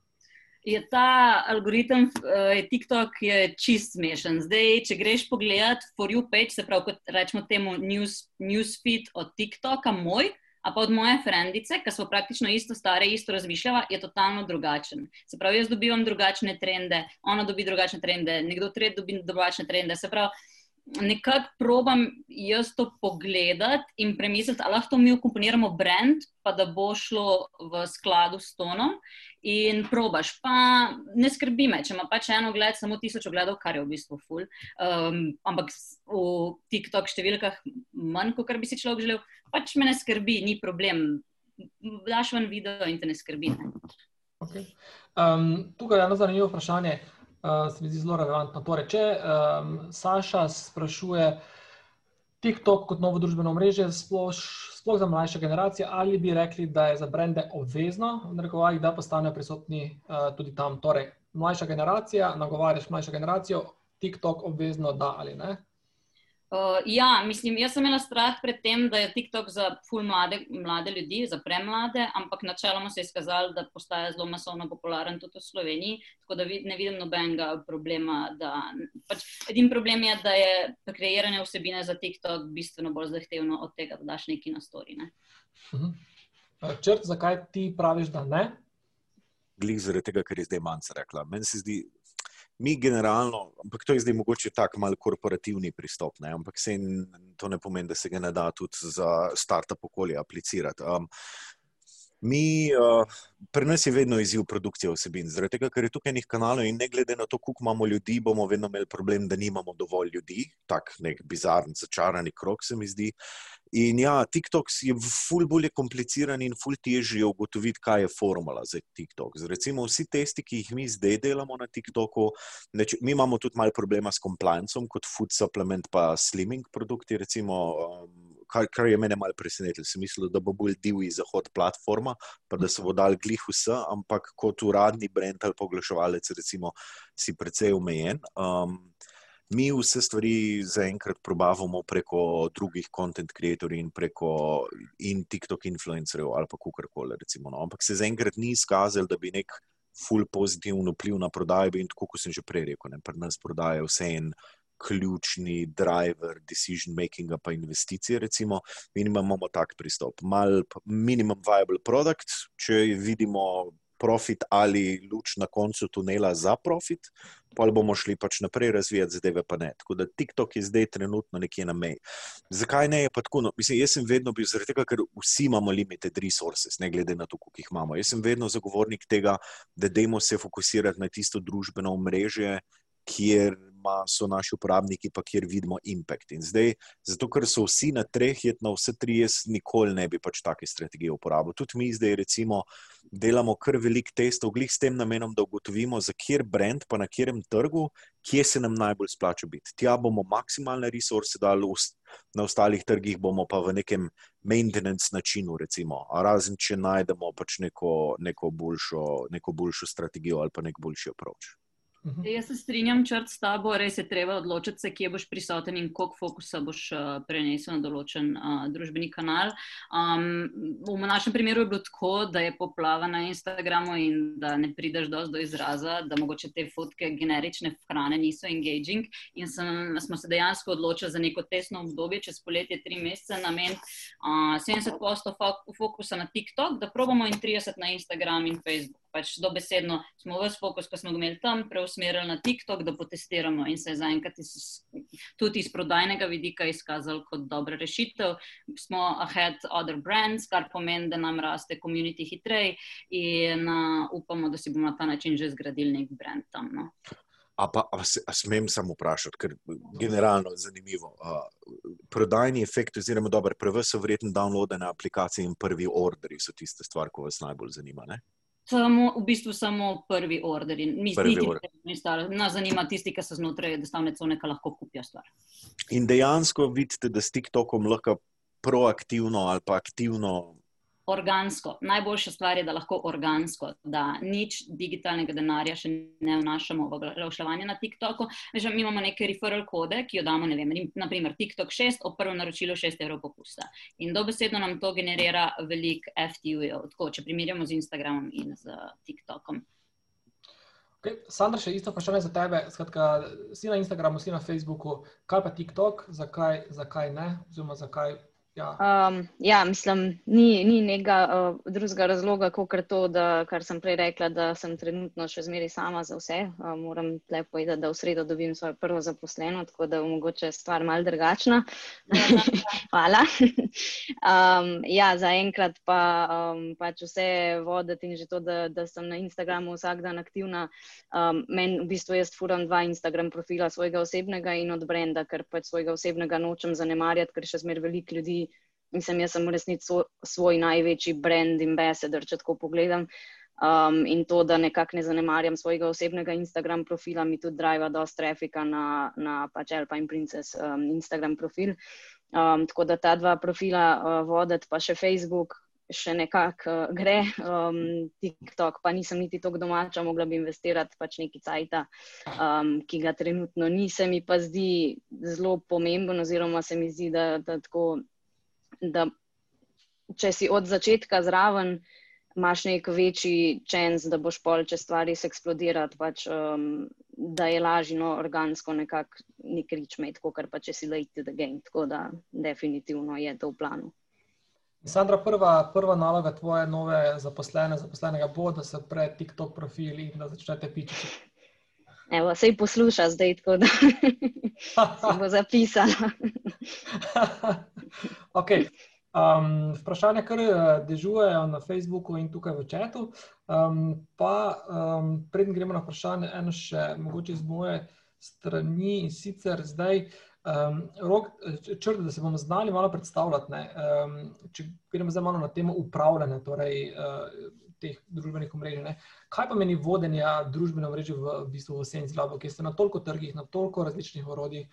Je ta algoritem, uh, TikTok, je čist smešen. Zdaj, če greš pogledat for you page, se pravi, kot rečemo temu news, newsfeed od TikToka, moj, A pa od moje frendice, ki so praktično isto stare, isto razmišljava, je totalno drugačen. Se pravi, jaz dobivam drugačne trende, ona dobi drugačne trende, nekdo tretji dobi drugačne trende. Se pravi, nekako probam jaz to pogledati in premisliti, ali lahko mi ukomponiramo brand, pa da bo šlo v skladu s tonom. In probaš, pa ne skrbi me, če ima pač eno gled, samo tisoč ogledov, kar je v bistvu ful. Um, ampak v TikTok številkah manj, kot bi si človek želel, pač me ne skrbi, ni problem. Daš ven video in te ne skrbi. Ne? Okay. Um, tukaj je eno zanimivo vprašanje, uh, se mi zdi zelo relevantno. Torej, če um, Saša sprašuje TikTok kot novo družbeno mreže, sploh, sploh za mlajše generacije, ali bi rekli, da je za brende obvezno, da postanejo prisotni uh, tudi tam. Torej, mlajša generacija, nagovarjaš mlajšo generacijo, TikTok obvezno da ali ne. Uh, ja, mislim, jaz sem imela strah pred tem, da je TikTok za full mlade, mlade ljudi, za premlade, ampak načeloma se je izkazalo, da postaja zelo masovno popularen tudi v Sloveniji. Tako da ne vidim nobenega problema. Da, pač, edin problem je, da je kreiranje vsebine za TikTok bistveno bolj zahtevno od tega, da daš neki na stori. Ne? Uh mhm. -huh. Črt, zakaj ti praviš, da ne? Glede zaradi tega, kar je zdaj manjka rekla. Meni se zdi, mi generalno, ampak to je zdaj mogoče tako malo korporativni pristop, ne? ampak se to ne pomeni, da se ga ne da tudi za start-up okolje aplicirati. Um, Mi, uh, pri nas je vedno izziv produkcije vsebin, zaradi tega, ker je tukaj nekaj kanalov in ne glede na to, koliko imamo ljudi, bomo vedno imeli problem, da nimamo dovolj ljudi. Tak nek bizaren, začarani krok se mi zdi. In ja, TikTok je ful bolj kompliciran in ful težje ugotoviti, kaj je formula za TikTok. Zdaj, recimo, vsi testi, ki jih mi zdaj delamo na TikToku, neč, mi imamo tudi malo problema s compliancem, kot food supplement, pa slimming produkti. Recimo, um, kar, kar je mene malo presenetilo. Sem mislil, da bo bolj divji zahod platforma, pa da se bo dal glih vse, ampak kot uradni brend ali poglaševalec, recimo, si precej omejen. Um, Mi vse stvari zaenkrat probavamo preko drugih content creatorjev in preko in TikTok influencerjev ali pa kar koli. No. Ampak se zaenkrat ni izkazalo, da bi nek ful pozitiven vpliv na prodajo. In tako, kot sem že prej rekel, ne, pri nas prodaja vse en ključni driver decision makinga, pa investicije. Recimo, mi imamo tak pristop, mal minimum viable product, če vidimo profit ali luč na koncu tunela za profit, pa bomo šli pač naprej razvijati zadeve, pa ne. Tako da TikTok je zdaj trenutno nekje na meji. Zakaj ne je pa tako? No, mislim, jaz sem vedno bil zaradi tega, ker vsi imamo limited resources, ne glede na to, koliko jih imamo. Jaz sem vedno zagovornik tega, da dajmo se fokusirati na tisto družbeno omrežje, kjer ma, so naši uporabniki, pa kjer vidimo impact. In zdaj, zato ker so vsi na treh, je na vse tri, jaz nikoli ne bi pač take strategije uporabil. Tudi mi zdaj, recimo, delamo kar velik testov, glih s tem namenom, da ugotovimo, za kjer brand, pa na katerem trgu, kje se nam najbolj splača biti. Tja bomo maksimalne resurse dali, na ostalih trgih bomo pa v nekem maintenance načinu, recimo, razen če najdemo pač neko, neko, boljšo, neko boljšo strategijo ali pa nek boljši approach. Mhm. Jaz se strinjam, črt s tabo, res je treba odločiti se, kje boš prisoten in koliko fokusa boš uh, prenesel na določen uh, družbeni kanal. Um, v našem primeru je bilo tako, da je poplava na Instagramu in da ne prideš do izraza, da mogoče te fotke generične hrane niso engaging. In sem, smo se dejansko odločili za neko tesno obdobje, čez poletje, tri mesece, namen uh, 70% fokusa na TikTok, da probamo in 30% na Instagram in Facebook pač dobesedno smo vse fokus, ki smo ga imeli tam, preusmerili na TikTok, da potestiramo in se je zaenkrat tudi iz prodajnega vidika izkazal kot dobra rešitev. Smo ahead other brands, kar pomeni, da nam raste community hitreje in uh, upamo, da si bomo na ta način že zgradili nek brand tam. No. A pa a se, a smem samo vprašati, ker generalno je zanimivo. Uh, prodajni efekt, oziroma dober, preveč so verjetno downloadene aplikacije in prvi orderi so tiste stvari, ki vas najbolj zanima. Ne? Samo, v bistvu samo prvi order. Mi smo tisti, ki nas zanima, tisti, ki so znotraj dostavne cone, ki lahko kupijo stvar. In dejansko vidite, da s TikTokom lahko proaktivno ali pa aktivno organsko. Najboljša stvar je, da lahko organsko, da nič digitalnega denarja še ne vnašamo v oglaševanje na TikToku. Že mi imamo neke referral kode, ki jo damo, ne vem, naprimer TikTok 6, o prvem naročilu 6 evrov popusta. In dobesedno nam to generira velik FTU-jev, tako če primerjamo z Instagramom in z TikTokom. Okay. Sandra, še isto vprašanje za tebe. Skratka, si na Instagramu, si na Facebooku, kaj pa TikTok, zakaj, zakaj ne, oziroma zakaj Ja. Um, ja, mislim, ni, ni nekega uh, drugega razloga, kot to, da, kar sem prej rekla, da sem trenutno še zmeraj sama za vse. Uh, moram lepo povedati, da v sredo dobim svojo prvo zaposleno, tako da je mogoče stvar mal drugačna. Hvala. um, ja, zaenkrat pa um, pač vse voditi in že to, da, da sem na Instagramu vsak dan aktivna. Um, Meni v bistvu jaz furam dva Instagram profila, svojega osebnega in od brenda, ker pač svojega osebnega nočem zanemarjati, ker še zmeraj veliko ljudi mislim, jaz sem v resnici svoj, svoj največji brand ambassador, če tako pogledam. Um, in to, da nekako ne zanemarjam svojega osebnega Instagram profila, mi tudi driva dosta trafika na, na pač Alpine Princess um, Instagram profil. Um, tako da ta dva profila uh, voditi, pa še Facebook, še nekako uh, gre. Um, TikTok, pa nisem niti tako domača, mogla bi investirati pač neki cajt, um, ki ga trenutno ni. Se mi pa zdi zelo pomemben, oziroma se mi zdi, da, da tako da če si od začetka zraven, imaš nek večji čens, da boš pol, če stvari eksplodirati, pač, um, da je lažje no, organsko nekako nek rič imeti, kot pa če si late to the game. Tako da definitivno je to v planu. Sandra, prva, prva naloga tvoje nove zaposlene, zaposlenega bo, da se odpre TikTok profil in da začnete pičiti. Evo, sej posluša zdaj, tako da se bo zapisala. okay. um, vprašanja, kar eh, dežujejo na Facebooku in tukaj v četu. Um, pa, um, preden gremo na vprašanje, eno še mogoče z moje strani in sicer zdaj. Um, rok, črte, da se bomo znali malo predstavljati. Um, če gremo zdaj malo na temo upravljanja, torej uh, teh družbenih omrežij. Ne. Kaj pa meni vodenje družbene mreže v, v bistvu v Senci Labo, ki ste na toliko trgih, na toliko različnih orodjih,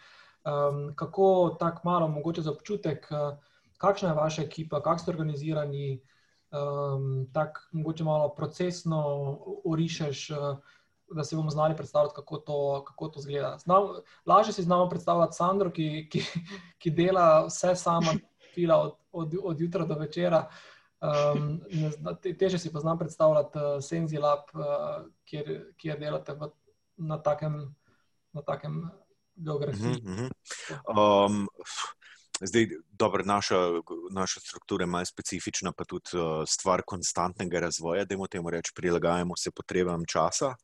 um, kako tako malo, mogoče za občutek, uh, kakšna je vaša ekipa, kako ste organizirani, um, tako mogoče malo procesno orišeš. Uh, Da se bomo znali predstavljati, kako to, kako to zgleda. Znam, lažje si znamo predstavljati Sandro, ki, ki, ki dela vse sama, od, od, od jutra do večera, Um, teže si pa znam predstavljati uh, Senzilab, uh, kjer, kjer delate v, na takem, na takem geografiji. Uh -huh, uh -huh. um, zdaj, dobro, naša, naša struktura je malo specifična, pa tudi uh, stvar konstantnega razvoja, da temu reči, prilagajamo se potrebam časa.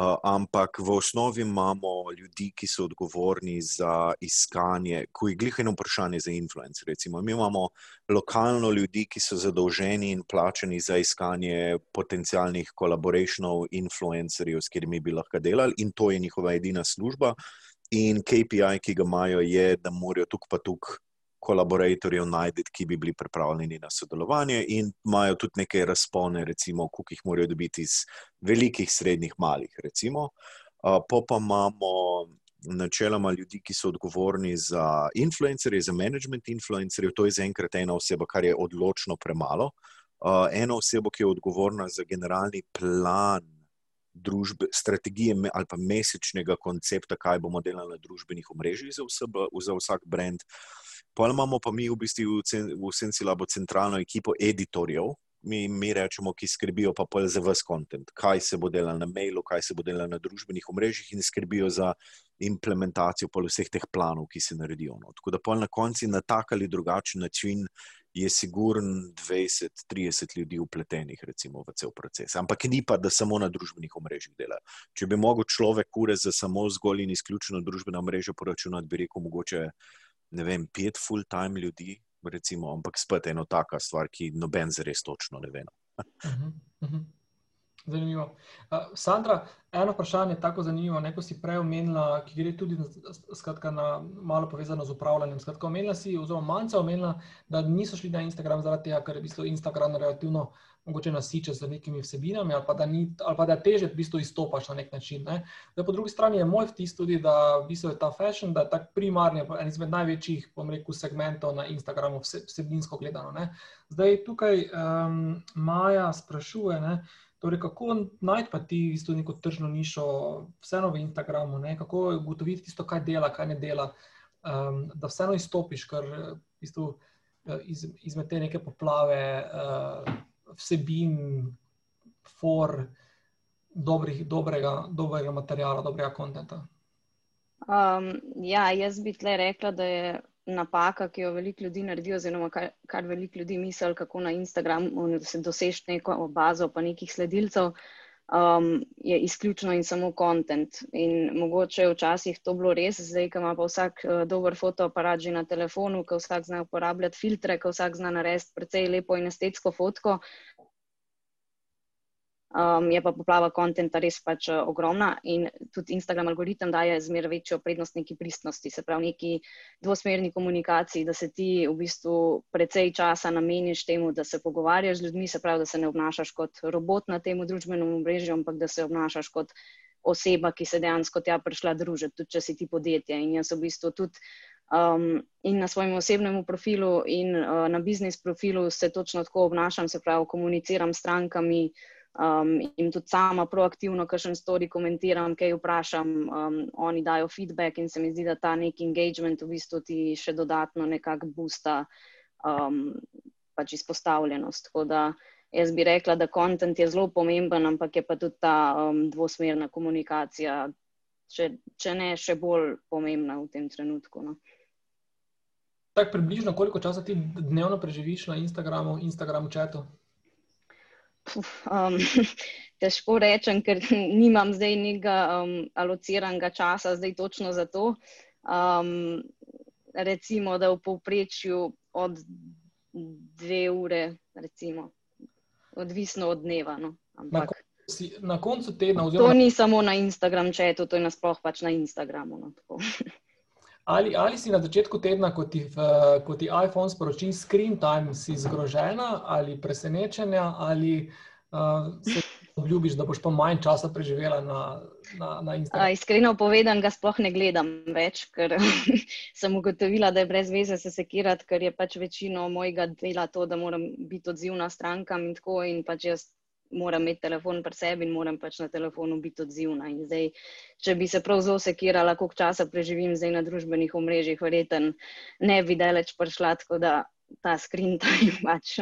Uh, ampak v osnovi imamo ljudi, ki so odgovorni za iskanje, ko je glih eno vprašanje za influence. Recimo. Mi imamo lokalno ljudi, ki so zadolženi in plačeni za iskanje potencijalnih kolaborationov, influencerjev, s katerimi bi lahko delali, in to je njihova edina služba. In KPI, ki ga imajo, je, da morajo tukaj pa tukaj kolaboratorjev najti, ki bi bili pripravljeni na sodelovanje, in imajo tudi neke razpone, recimo, koliko jih morajo dobiti iz velikih, srednjih, malih. Recimo. Po pa imamo načeloma ljudi, ki so odgovorni za influencerje, za management influencerjev, to je zaenkrat ena oseba, kar je odločno premalo. Eno osebo, ki je odgovorna za generalni plan. Družbe, strategije ali pa mesečnega koncepta, kaj bomo delali na družbenih omrežjih za, za vsak brand, uh, Pol imamo pa mi v bistvu v Sensilabu centralno ekipo editorjev, mi, mi rečemo, ki skrbijo pa za vse kontent, kaj se bo delalo na mailu, kaj se bo delalo na družbenih omrežjih in skrbijo za implementacijo vseh teh planov, ki se naredijo. No. Tako da pol na konci na tak ali drugačen način je sigurn 20-30 ljudi upletenih recimo, v cel proces. Ampak ni pa, da samo na družbenih omrežjih dela. Če bi mogel človek ure za samo zgolj in izključno družbena mreža poračunati, bi rekel mogoče ne vem, pet full-time ljudi, recimo, ampak spet ena taka stvar, ki noben zares točno ne ve. No. Mhm, mhm. Zanimivo. Uh, Sandra, eno vprašanje je tako zanimivo. Neko si prej omenila, ki gre tudi skratka, na malo povezano z upravljanjem. Skratka, omenila si, oziroma manjka omenila, da niso šli na Instagram zaradi tega, ker je v bistvu Instagram relativno uh, mogoče nasiče z nekimi vsebinami, ali pa da, ni, ali pa da teže v bistvu izstopaš na nek način. Ne. Da, po drugi strani je moj vtis tudi, da v bistvu je ta fashion, da je tak primarni, en izmed največjih, bom rekel, segmentov na Instagramu, vse, vsebinsko gledano. Ne. Zdaj tukaj um, Maja sprašuje. Ne, Torej, kako najti pa ti isto neko tržno nišo, vseeno v Instagramu, ne? kako ugotoviti tisto, kaj dela, kaj ne dela, um, da vseeno izstopiš, ker v bistvu, iz, izmed te neke poplave uh, vsebin, for dobrih, dobrega, dobrega materijala, dobrega konta? Um, ja, jaz bi tle rekla, da je napaka, ki jo veliko ljudi naredi, oziroma kar, kar veliko ljudi misli, kako na Instagramu dosežeš neko bazo, pa nekih sledilcev. Um, je izključno in samo kontent. In mogoče je včasih to bilo res, zdaj, ko ima pa vsak uh, dober fotoaparat že na telefonu, ko vsak zna uporabljati filtre, ko vsak zna narediti precej lepo in estetsko fotko, Um, je pa poplava konta res pač uh, ogromna in tudi Instagram algoritem daje zmeraj večjo prednost neki pristnosti, se pravi neki dvosmerni komunikaciji, da se ti v bistvu precej časa nameniš temu, da se pogovarjaš z ljudmi, se pravi, da se ne obnašaš kot robot na tem družbenem omrežju, ampak da se obnašaš kot oseba, ki se dejansko tja prišla družiti, tudi če si ti podjetje. In jaz v bistvu tudi um, in na svojem osebnem profilu in uh, na biznis profilu se točno tako obnašam, se pravi, komuniciram s strankami, um, in tudi sama proaktivno, kar še stori, komentiram, kaj vprašam, um, oni dajo feedback in se mi zdi, da ta nek engagement v bistvu ti še dodatno nekako boosta um, pač izpostavljenost. Tako da jaz bi rekla, da content je zelo pomemben, ampak je pa tudi ta um, dvosmerna komunikacija, če, če ne še bolj pomembna v tem trenutku. No. Tak približno koliko časa ti dnevno preživiš na Instagramu, Instagramu četu? Um, težko rečem, ker nimam zdaj nekega um, alociranega časa, zdaj točno za to. Um, recimo, da v povprečju od dve ure, recimo, odvisno od dneva. No. Ampak, na, si, na koncu tedna. Oziroma... To ni samo na Instagram, če je to, to je nasploh pač na Instagramu. No, Ali, ali si na začetku tedna, ko ti, ko ti iPhone sporoči screen time, si zgrožena ali presenečena, ali uh, se obljubiš, da boš pa manj časa preživela na, na, na Instagramu? Iskreno povedan, ga sploh ne gledam več, ker sem ugotovila, da je brez veze se sekirati, ker je pač večino mojega dela to, da moram biti odzivna strankam in tako in pač jaz moram imeti telefon pri sebi in moram pač na telefonu biti odzivna. Zdaj, če bi se prav zelo sekirala, koliko časa preživim zdaj na družbenih omrežjih, verjeten ne bi daleč prišla, tako da ta screen time pač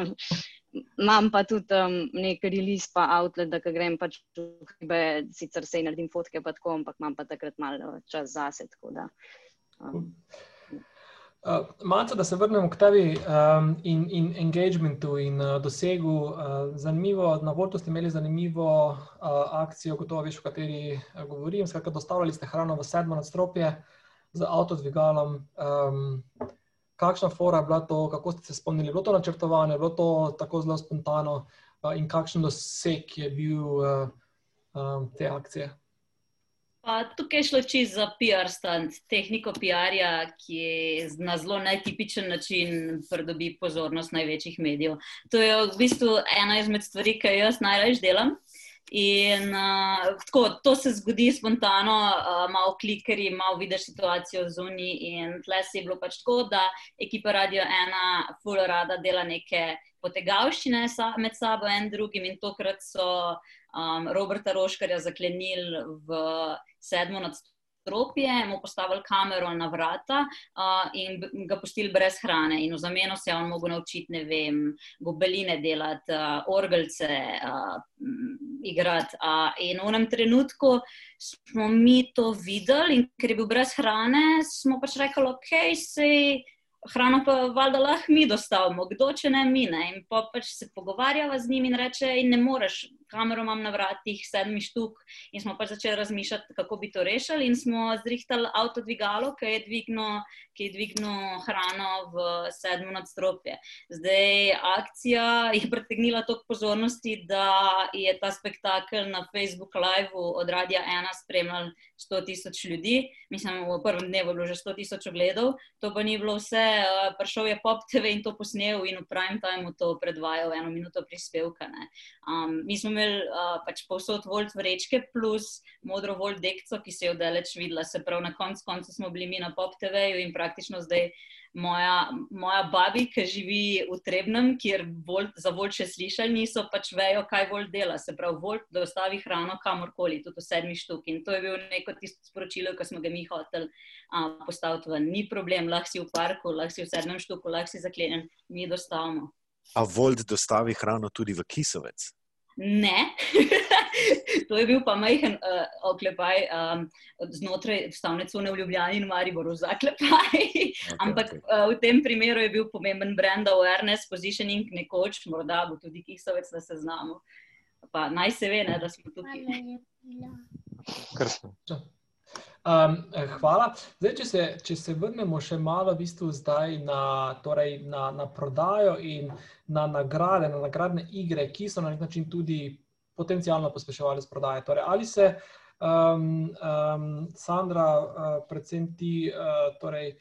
Imam pa tudi um, nek release, pa outlet, da grem pač v hribe, sicer se naredim fotke, pa tako, ampak imam pa takrat malo čas zase. Da, um. Uh, Malce, da se vrnemo k tebi um, in, in engagementu in uh, dosegu. Uh, zanimivo, na Voltu ste imeli zanimivo uh, akcijo, gotovo veš, o kateri uh, govorim. Skratka, dostavljali ste hrano v sedmo nadstropje z avtodvigalom. Um, kakšna fora je bila to, kako ste se spomnili, bilo to načrtovanje, bilo to tako zelo spontano in kakšen doseg je bil uh, um, te akcije? Tukaj je šlo čisto za PR stand, tehniko PR-ja, ki na zelo netipičen način pridobi pozornost največjih medijev. To je v bistvu ena izmed stvari, ki jaz najraje delam. In uh, tako, to se zgodi spontano, uh, malo klikerji, malo vidiš situacijo zunaj. In tle si je bilo pač tako, da ekipa Radio 1 full rada dela neke potegavščine med sabo in drugim. In tokrat so um, Roberta Roškarja zaklenili v sedmo nadstropje stropje, mu postavili kamero na vrata uh, in ga pustili brez hrane. In v zameno se je on mogel naučiti, ne vem, gobeline delati, uh, orgelce uh, igrati. Uh, in v enem trenutku smo mi to videli, in ker je bil brez hrane, smo pač rekli, ok, sej hrano pa valjda lahko mi dostavimo, kdo če ne mi. Ne? In pa pač se pogovarjava z njim in reče, in ne moreš, kamero imam na vratih, sedmi štuk. In smo pač začeli razmišljati, kako bi to rešili, in smo zrihtali avto dvigalo, ki je dvignilo dvignil hrano v sedmo nadstropje. Zdaj, akcija je pritegnila toliko pozornosti, da je ta spektakel na Facebook Live od Radia 1 spremljal 100 tisoč ljudi. Mislim, v prvem dnevu je bilo že 100 tisoč ogledov, to pa ni bilo vse. Eh, prišel je Pop TV in to posnel in v prime timeu to predvajal eno minuto prispevka. Um, mi smo imeli uh, pač povsod volt vrečke plus modro volt dekco, ki se je vdaleč videla. Se pravi, na koncu konca smo bili mi na Pop TV-ju in praktično zdaj moja, moja babi, ki živi v Trebnem, kjer volt, za volt še slišali, niso pač vejo, kaj volt dela. Se pravi, volt, da ostavi hrano kamorkoli, tudi v sedmi štuk. In to je bil neko tisto sporočilo, ki smo ga mi hoteli postaviti ven. Ni problem, lahko si v parku, lahko si v sedmem štuku, lahko si zaklenjen, mi dostavimo. A volt dostavi hrano tudi v Kisovec? Ne. to je bil pa majhen uh, oklepaj um, znotraj stavne cone v Ljubljani in Mariboru, zaklepaj. Okay, Ampak okay. Uh, v tem primeru je bil pomemben brand awareness, positioning, nekoč, morda bo tudi kisovec, da se znamo. Pa naj se ve, ne, da smo tukaj. Krasno. Um, hvala. Zdaj, če, se, če se vrnemo še malo v bistvu na, torej na, na prodajo in na nagrade, na nagradne igre, ki so na nek način tudi potencialno pospeševali s prodajo. Torej, ali se, um, um, Sandra, uh, predvsem ti, uh, torej,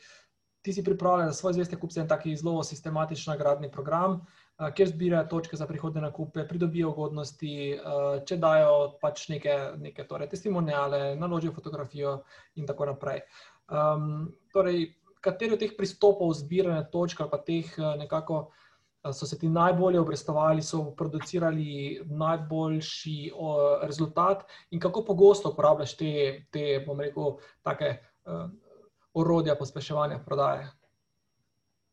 ti si pripravljen za svoj zveste kupce en taki zelo sistematičen nagradni program, uh, kjer zbirajo točke za prihodne nakupe, pridobijo ugodnosti, uh, če dajo pač neke, neke torej, testimoniale, naložijo fotografijo in tako naprej. Um, torej, kateri od teh pristopov zbiranja točk ali pa teh uh, nekako so se ti najbolje obrestovali, so producirali najboljši o, rezultat, in kako pogosto uporabljaš te, te bom rekel, take uh, orodja pospeševanja prodaje?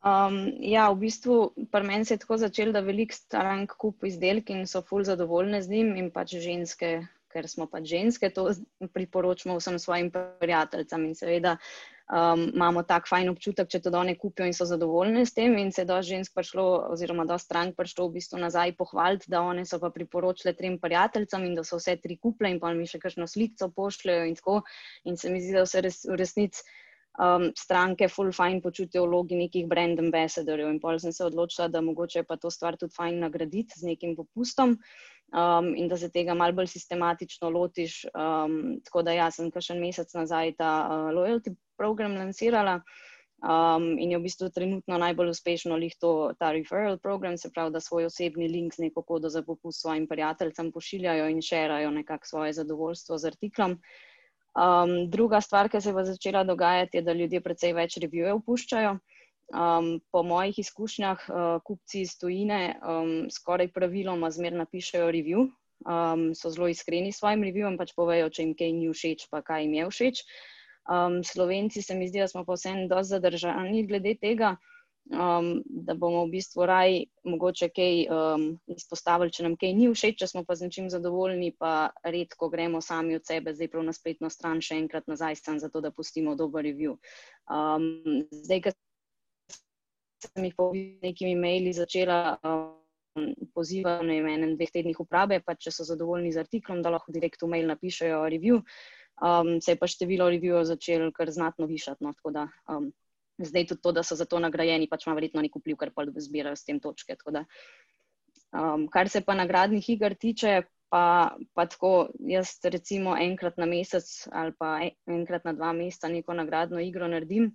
Um, ja, v bistvu pri meni se je tako začelo, da veliko strank kupi izdelke in so ful zadovoljne z njim, in pač ženske, ker smo pač ženske, to priporočamo vsem svojim prijateljem. In seveda, um, imamo tak fajn občutek, če to done kupijo in so zadovoljne s tem. In se je dosti žensk prišlo, oziroma dosti strank prišlo v bistvu nazaj pohvaliti, da one so pa priporočile trem prijateljem in da so vse tri kuple in pa mi še kakšno sliko pošljajo in tako. In se mi zdi, da vse res, v resnici. Um, stranke full fine počutijo vlogi nekih brand ambassadorjev in pol sem se odločila, da mogoče pa to stvar tudi fine nagraditi z nekim popustom um, in da se tega mal bolj sistematično lotiš. Um, tako da jaz sem kakšen mesec nazaj ta uh, loyalty program lansirala um, in je v bistvu trenutno najbolj uspešno lihto ta referral program, se pravi, da svoj osebni link z neko kodo za popust svojim prijateljem pošiljajo in šerajo nekako svoje zadovoljstvo z artiklom. Um, druga stvar, ki se je začela dogajati, je, da ljudje precej več revijev puščajo. Um, po mojih izkušnjah, uh, kupci iz tujine um, skoraj praviloma zmerno pišejo review, um, so zelo iskreni s svojim reviewom, pač povejo, če jim kaj ni všeč, pa kaj jim je všeč. Um, Slovenci se mi zdi, da smo pa vseeno dosti zadržani glede tega. um, da bomo v bistvu raj mogoče kaj um, izpostavili, če nam kaj ni všeč, če smo pa z nečim zadovoljni, pa redko gremo sami od sebe, zdaj prav na spletno stran še enkrat nazaj, zato da pustimo dober review. Um, zdaj, ker sem jih po nekimi maili začela. Um, Pozivam na enem, dveh tednih uprave, pa če so zadovoljni z artiklom, da lahko direkt v mail napišejo review. Um, se je pa število reviewov začelo kar znatno višati. No, da um, zdaj tudi to, da so za to nagrajeni, pač ima verjetno nek vpliv, ker pa zbirajo s tem točke. Da, um, kar se pa nagradnih iger tiče, pa, pa tako jaz recimo enkrat na mesec ali pa enkrat na dva meseca neko nagradno igro naredim.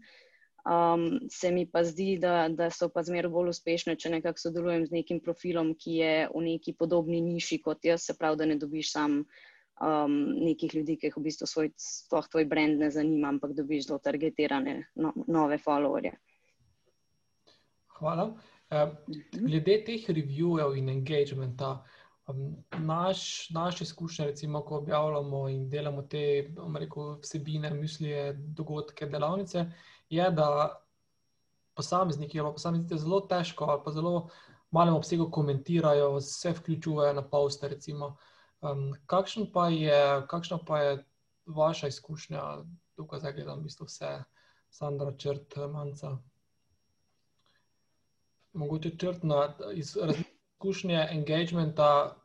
Um, se mi pa zdi, da, da so pa zmeraj bolj uspešne, če nekako sodelujem z nekim profilom, ki je v neki podobni niši kot jaz, se pravi, da ne dobiš sam um, nekih ljudi, ki jih v bistvu svoj, sploh tvoj brand ne zanima, ampak dobiš zelo targetirane no, nove followerje. Hvala. Uh, glede teh reviewov in engagementa, um, naš, naše izkušnje, recimo, ko objavljamo in delamo te rekel, vsebine, misli, dogodke, delavnice, je, da posamezniki ali posamezniki zelo težko ali pa zelo malem obsegu komentirajo, vse vključujejo na poste. Recimo. Um, kakšen pa je, kakšna pa je vaša izkušnja, tukaj zdaj gledam v bistvu vse, Sandra, črt, manjca? Mogoče črt na izkušnje engagementa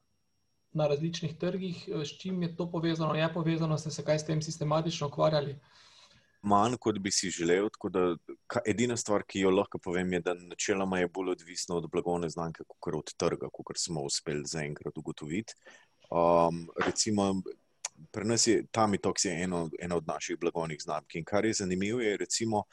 na različnih trgih, s čim je to povezano, je povezano, ste se kaj s tem sistematično ukvarjali? Manj, kot bi si želel. Da, edina stvar, ki jo lahko povem, je, da načeloma je bolj odvisno od blagovne znamke, kot od trga, kot smo uspeli zaenkrat ugotoviti. Um, recimo, pri nas je Tamitox eno, eno od naših blagovnih znamk. In kar je zanimivo, je, recimo,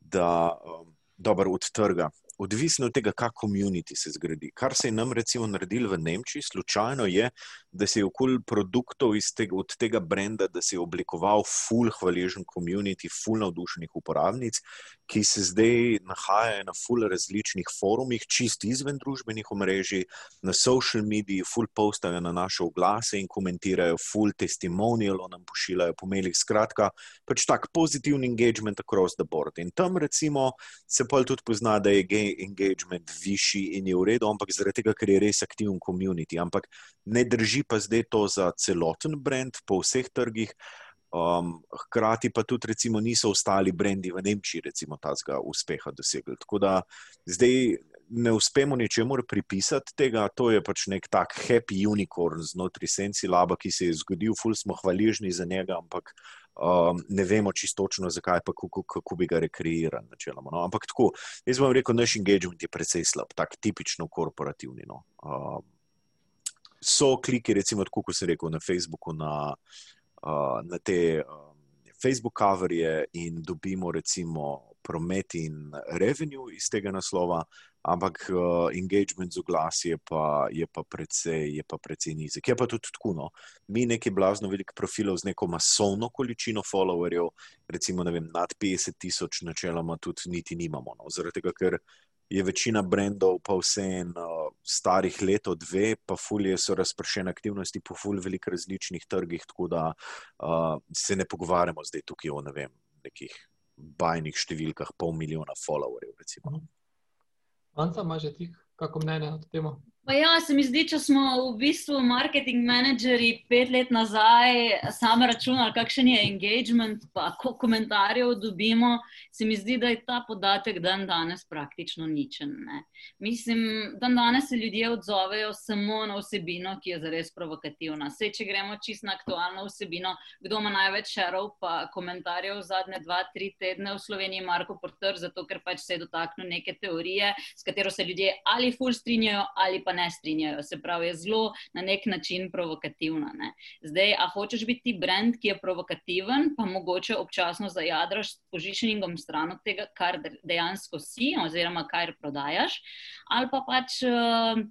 da um, dobro od trga odvisno od tega, kako komunity se zgradi. Kar se je nam recimo naredilo v Nemčiji, slučajno je, da se je okoli produktov tega, od tega brenda, da se je oblikoval full hvaležen komunity, full navdušenih uporabnic, ki se zdaj nahajajo na full različnih forumih, čist izven družbenih omrežij, na social mediji, full postajo na naše oglase in komentirajo, full testimonial nam pošiljajo po mailih. Skratka, pač tak pozitivni engagement across the board. In tam recimo se pa tudi pozna, da je engagement višji in je v redu, ampak zaradi tega, ker je res aktiven community. Ampak ne drži pa zdaj to za celoten brand po vseh trgih. Um, hkrati pa tudi, recimo, niso ostali brendi v Nemčiji, recimo, tazga uspeha dosegli. Tako da zdaj ne uspemo ničemu pripisati tega, to je pač nek tak happy unicorn znotraj Sensi Laba, ki se je zgodil, ful smo hvaležni za njega, ampak um, ne vemo čistočno, zakaj pa kako, kako bi ga rekreirali. Načeloma, no? Ampak tako, jaz bom rekel, naš engagement je precej slab, tak tipično korporativni. No? Um, so kliki, recimo, tako kot sem rekel na Facebooku, na, uh, na te um, Facebook coverje in dobimo recimo promet in revenue iz tega naslova, ampak uh, engagement z oglasi je pa, je pa precej, precej nizek. Je pa tudi tako. No? Mi nekaj blazno velikih profilov z neko masovno količino followerjev, recimo vem, nad 50 tisoč, načeloma tudi niti nimamo. No? Zaradi tega, ker je večina brendov pa vse en uh, starih let, dve, pa fulje so razpršene aktivnosti po fulj velikih različnih trgih, tako da uh, se ne pogovarjamo zdaj tukaj o ne vem, nekih bajnih številkah, pol milijona followerjev. Recimo. Mhm. Anca, imaš ti kako mnenje na to temo? Pa ja, se mi zdi, če smo v bistvu marketing menedžerji pet let nazaj sami računali, kakšen je engagement, pa koliko komentarjev dobimo, se mi zdi, da je ta podatek dan danes praktično ničen. Ne? Mislim, dan danes se ljudje odzovejo samo na vsebino, ki je zares provokativna. Vse, če gremo čisto na aktualno vsebino, kdo ima največ šerov, pa komentarjev zadnje dva, tri tedne v Sloveniji, Marko Porter, zato ker pač se je dotaknil neke teorije, s katero se ljudje ali ful strinjajo ali pa ne strinjajo. Se pravi, je zelo na nek način provokativna. Ne. Zdaj, a hočeš biti brand, ki je provokativen, pa mogoče občasno zajadraš s požičningom stran od tega, kar dejansko si, oziroma kar prodajaš, ali pa pač. Uh,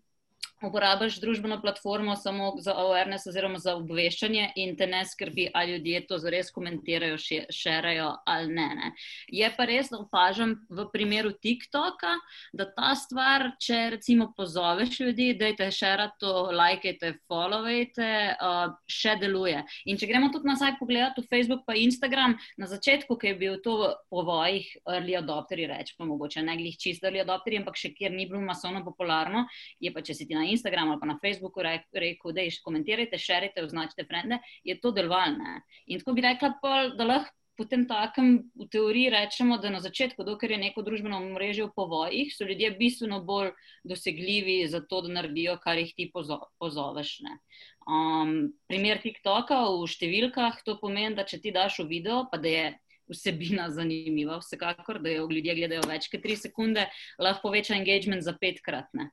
uporabiš družbeno platformo samo za awareness oziroma za obveščanje in te ne skrbi, ali ljudje to zares komentirajo, šerajo ali ne, ne. Je pa res, da opažam v primeru TikToka, da ta stvar, če recimo pozoveš ljudi, da te šerate to, lajkajte, followajte, uh, še deluje. In če gremo tudi nazaj pogledati v Facebook pa Instagram, na začetku, ki je bil to po vojih early adopteri, rečemo mogoče ne glih čist early adopteri, ampak še kjer ni bilo masovno popularno, je pa če si ti na Instagramu ali pa na Facebooku rekel, da jih komentirajte, širite, označite frende, je to delovalno. In tako bi rekla, pol, da lahko potem takem v teoriji rečemo, da na začetku, dokler je neko družbeno mrežo v povojih, so ljudje bistveno bolj dosegljivi za to, da naredijo, kar jih ti pozo pozoveš. Um, primer TikToka v številkah, to pomeni, da če ti daš v video, pa da je. Vsebina zanimiva, vsekakor, da jo ljudje gledajo več kot tri sekunde, lahko poveča engagement za petkrat. Hmm.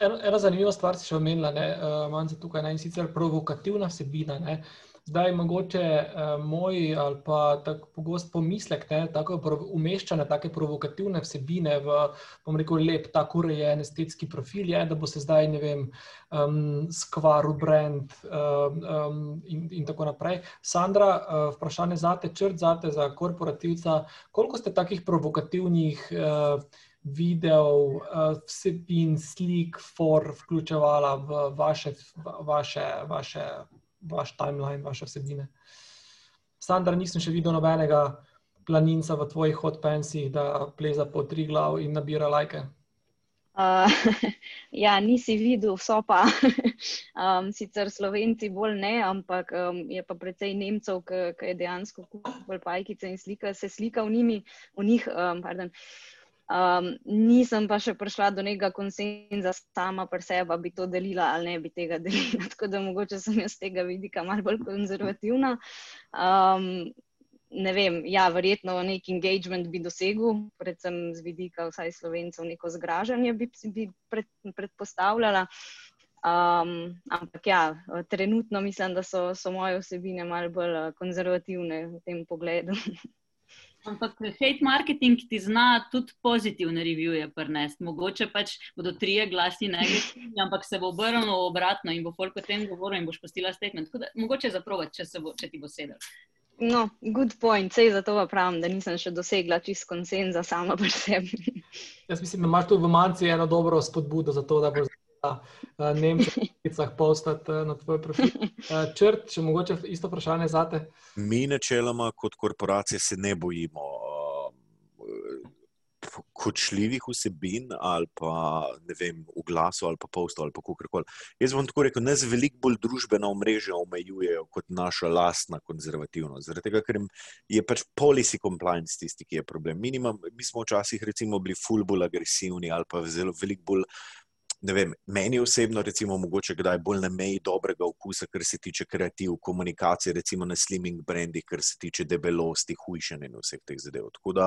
Eno, ena zanimiva stvar si še omenila, da uh, imam tukaj ne, in sicer provokativna vsebina. Ne. Zdaj, mogoče uh, moj ali pa tako pogost pomislek, ne, tako umeščanje take provokativne vsebine v, bom rekel, lep, tako urejen estetski profil, je, da bo se zdaj, ne vem, um, skvaril brand um, um, in, in tako naprej. Sandra, uh, vprašanje za te, črt za te, korporativca, koliko ste takih provokativnih uh, videov, uh, vsebin, slik, for vključevala v vaše, vaše, vaše, vaš timeline, vaše vsebine. Sandra, nisem še videl nobenega planinca v tvojih hotpensih, da pleza po tri glav in nabira lajke. Uh, ja, nisi videl, so pa um, sicer slovenci bolj ne, ampak um, je pa precej Nemcev, ki je dejansko bolj pajkice in slika, se slika v, njimi, v njih. Um, pardon, Um, nisem pa še prišla do nekega konsenza sama pri sebi, da bi to delila ali ne bi tega delila. Tako da mogoče sem jaz tega vidika malo bolj konzervativna. Um, ne vem, ja, verjetno nek engagement bi dosegel, predvsem z vidika vsaj slovencev, neko zgražanje bi, bi pred, predpostavljala. Um, ampak ja, trenutno mislim, da so, so moje osebine malo bolj konzervativne v tem pogledu. Ampak hate marketing ti zna tudi pozitivne revije prenesti. Mogoče pač bodo trije glasi negativni, ampak se bo obrnilo obratno in bo folk o tem govoril in boš postila statement. Da, mogoče zaprovati, če, če ti bo sedel. No, good point, sej zato pa pravim, da nisem še dosegla čist konsenza sama pri sebi. Jaz mislim, da imaš tu v manjci eno dobro spodbudo za to, da boš uh, Nemčijah postati uh, na tvoj profil. Uh, črt, če mogoče isto vprašanje za te. Mi načeloma kot korporacije se ne bojimo kočljivih vsebin ali pa ne vem, v glasu ali pa postu ali pa kakorkoli. Jaz bom tako rekel, nas veliko bolj družbena omrežja omejujejo kot naša lastna konzervativnost. Zaradi tega, ker je pač policy compliance tisti, ki je problem. Mi, nima, mi smo včasih recimo bili full bolj agresivni ali pa zelo veliko bolj vem, meni osebno, recimo, mogoče kdaj bolj na meji dobrega okusa, kar se tiče kreativ, komunikacije, recimo na slimming brandih, kar se tiče debelosti, hujšanja in vseh teh zadev. Tako da,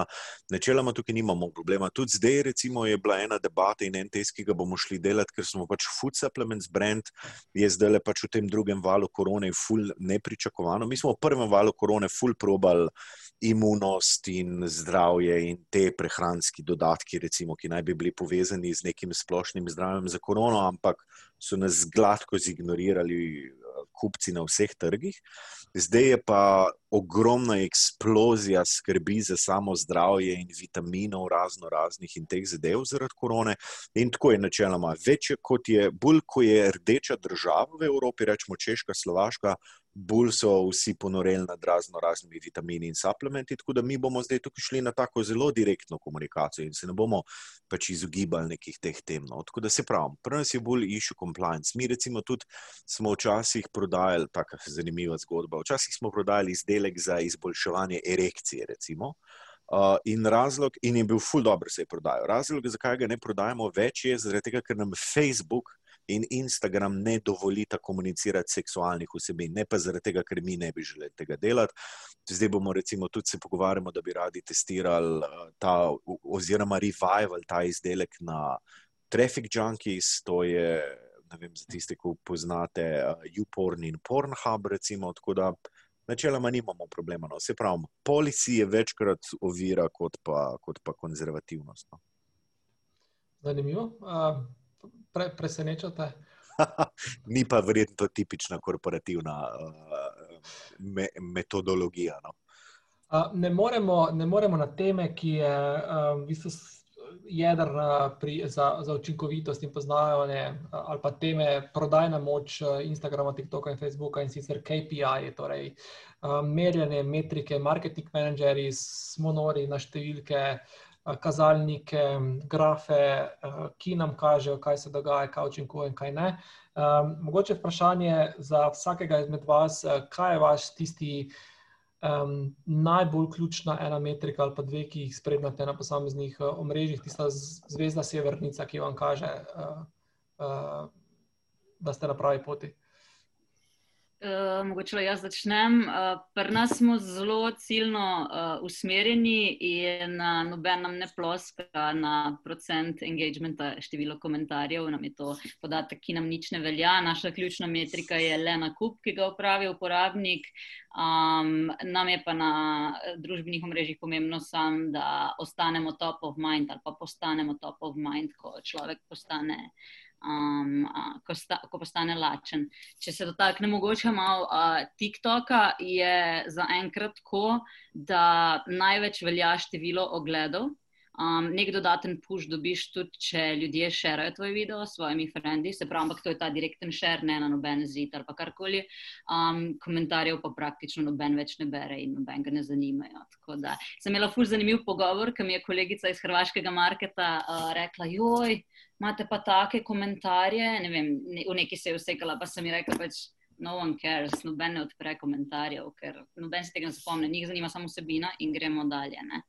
načeloma tukaj nimamo problema. Tudi zdaj, recimo, je bila ena debata in en test, ki ga bomo šli delati, ker smo pač food supplements brand, je zdaj le pač v tem drugem valu korone, full nepričakovano. Mi smo v prvem valu korone full probal imunost in zdravje in te prehranski dodatki, recimo, ki naj bi bili povezani z nekim splošnim zdravjem za korono, ampak so nas gladko zignorirali eh, kupci na vseh trgih. Zdaj je pa ogromna eksplozija skrbi za samo zdravje in vitaminov, razno raznih in teh zadev zaradi korone. In tako je načeloma. Večje kot je, bolj ko je rdeča država v Evropi, rečemo Češka, Slovaška, bolj so vsi ponoreli nad razno raznimi vitamini in suplementi. Tako da mi bomo zdaj tukaj šli na tako zelo direktno komunikacijo in se ne bomo pač izogibali nekih teh tem. No. Tako da se pravi, prvo nas je bolj issue compliance. Mi recimo tudi smo včasih prodajali, tako zanimiva zgodba, včasih smo prodajali izdelek za izboljševanje erekcije, recimo. Uh, in razlog, in je bil ful dobro se je prodajal. Razlog, zakaj ga ne prodajamo več, je zaradi tega, ker nam Facebook in Instagram ne dovolita komunicirati seksualnih vsebin, ne pa zaradi tega, ker mi ne bi želeli tega delati. Zdaj bomo recimo tudi se pogovarjali, da bi radi testirali uh, ta, oziroma revival ta izdelek na Traffic Junkies, to je, vem, za tiste, ki poznate uh, YouPorn in Pornhub, recimo, tako da načeloma nimamo problema. No. Se pravi, policija je večkrat ovira kot pa, kot pa konzervativnost. No. Zanimivo. Uh, pre, presenečate? Ni pa verjetno tipična korporativna uh, me, metodologija. No? Uh, ne, moremo, ne moremo na teme, ki je uh, v bistvu jedrna pri, za, za učinkovitost in poznavanje, ali pa teme prodajna moč Instagrama, TikToka in Facebooka in sicer KPI, torej uh, merjanje metrike, marketing menedžerji smo nori na številke. Kazalnike, grafe, ki nam kažejo, kaj se dogaja, kaj učinkuje in kaj ne. Um, mogoče vprašanje za vsakega izmed vas, kaj je vaš tisti um, najbolj ključna ena metrika ali pa dve, ki jih spremljate na posameznih uh, omrežjih, tista zvezda severnica, ki vam kaže, uh, uh, da ste na pravi poti. Uh, mogoče jaz začnem. Uh, Pri nas smo zelo ciljno uh, usmerjeni in uh, noben nam ne ploska na procent engagementa, število komentarjev. Nam je to podatek, ki nam nič ne velja. Naša ključna metrika je le nakup, ki ga upravi uporabnik. Um, nam je pa na družbenih omrežjih pomembno sam, da ostanemo top of mind ali pa postanemo top of mind, ko človek postane um, uh, ko, sta, ko postane lačen. Če se dotakne mogoče malo uh, TikToka, je zaenkrat tako, da največ velja število ogledov. Um, nek dodaten push dobiš tudi, če ljudje širijo tvoj video s svojimi frendi, se pravi, ampak to je ta direkten šer, ne na noben zid ali karkoli. Um, komentarjev pa praktično noben več ne bere in noben ga ne zanimajo. Tako da sem imela ful zanimiv pogovor, ki mi je kolegica iz hrvaškega marketa uh, rekla: Joj, imate pa take komentarje. Ne vem, ne, v neki se je usekala, pa sem ji rekla pač. No one cares, noben ne odpre komentarjev, ker noben se tega ne spomne, njih zanima samo vsebina in gremo dalje. Ne.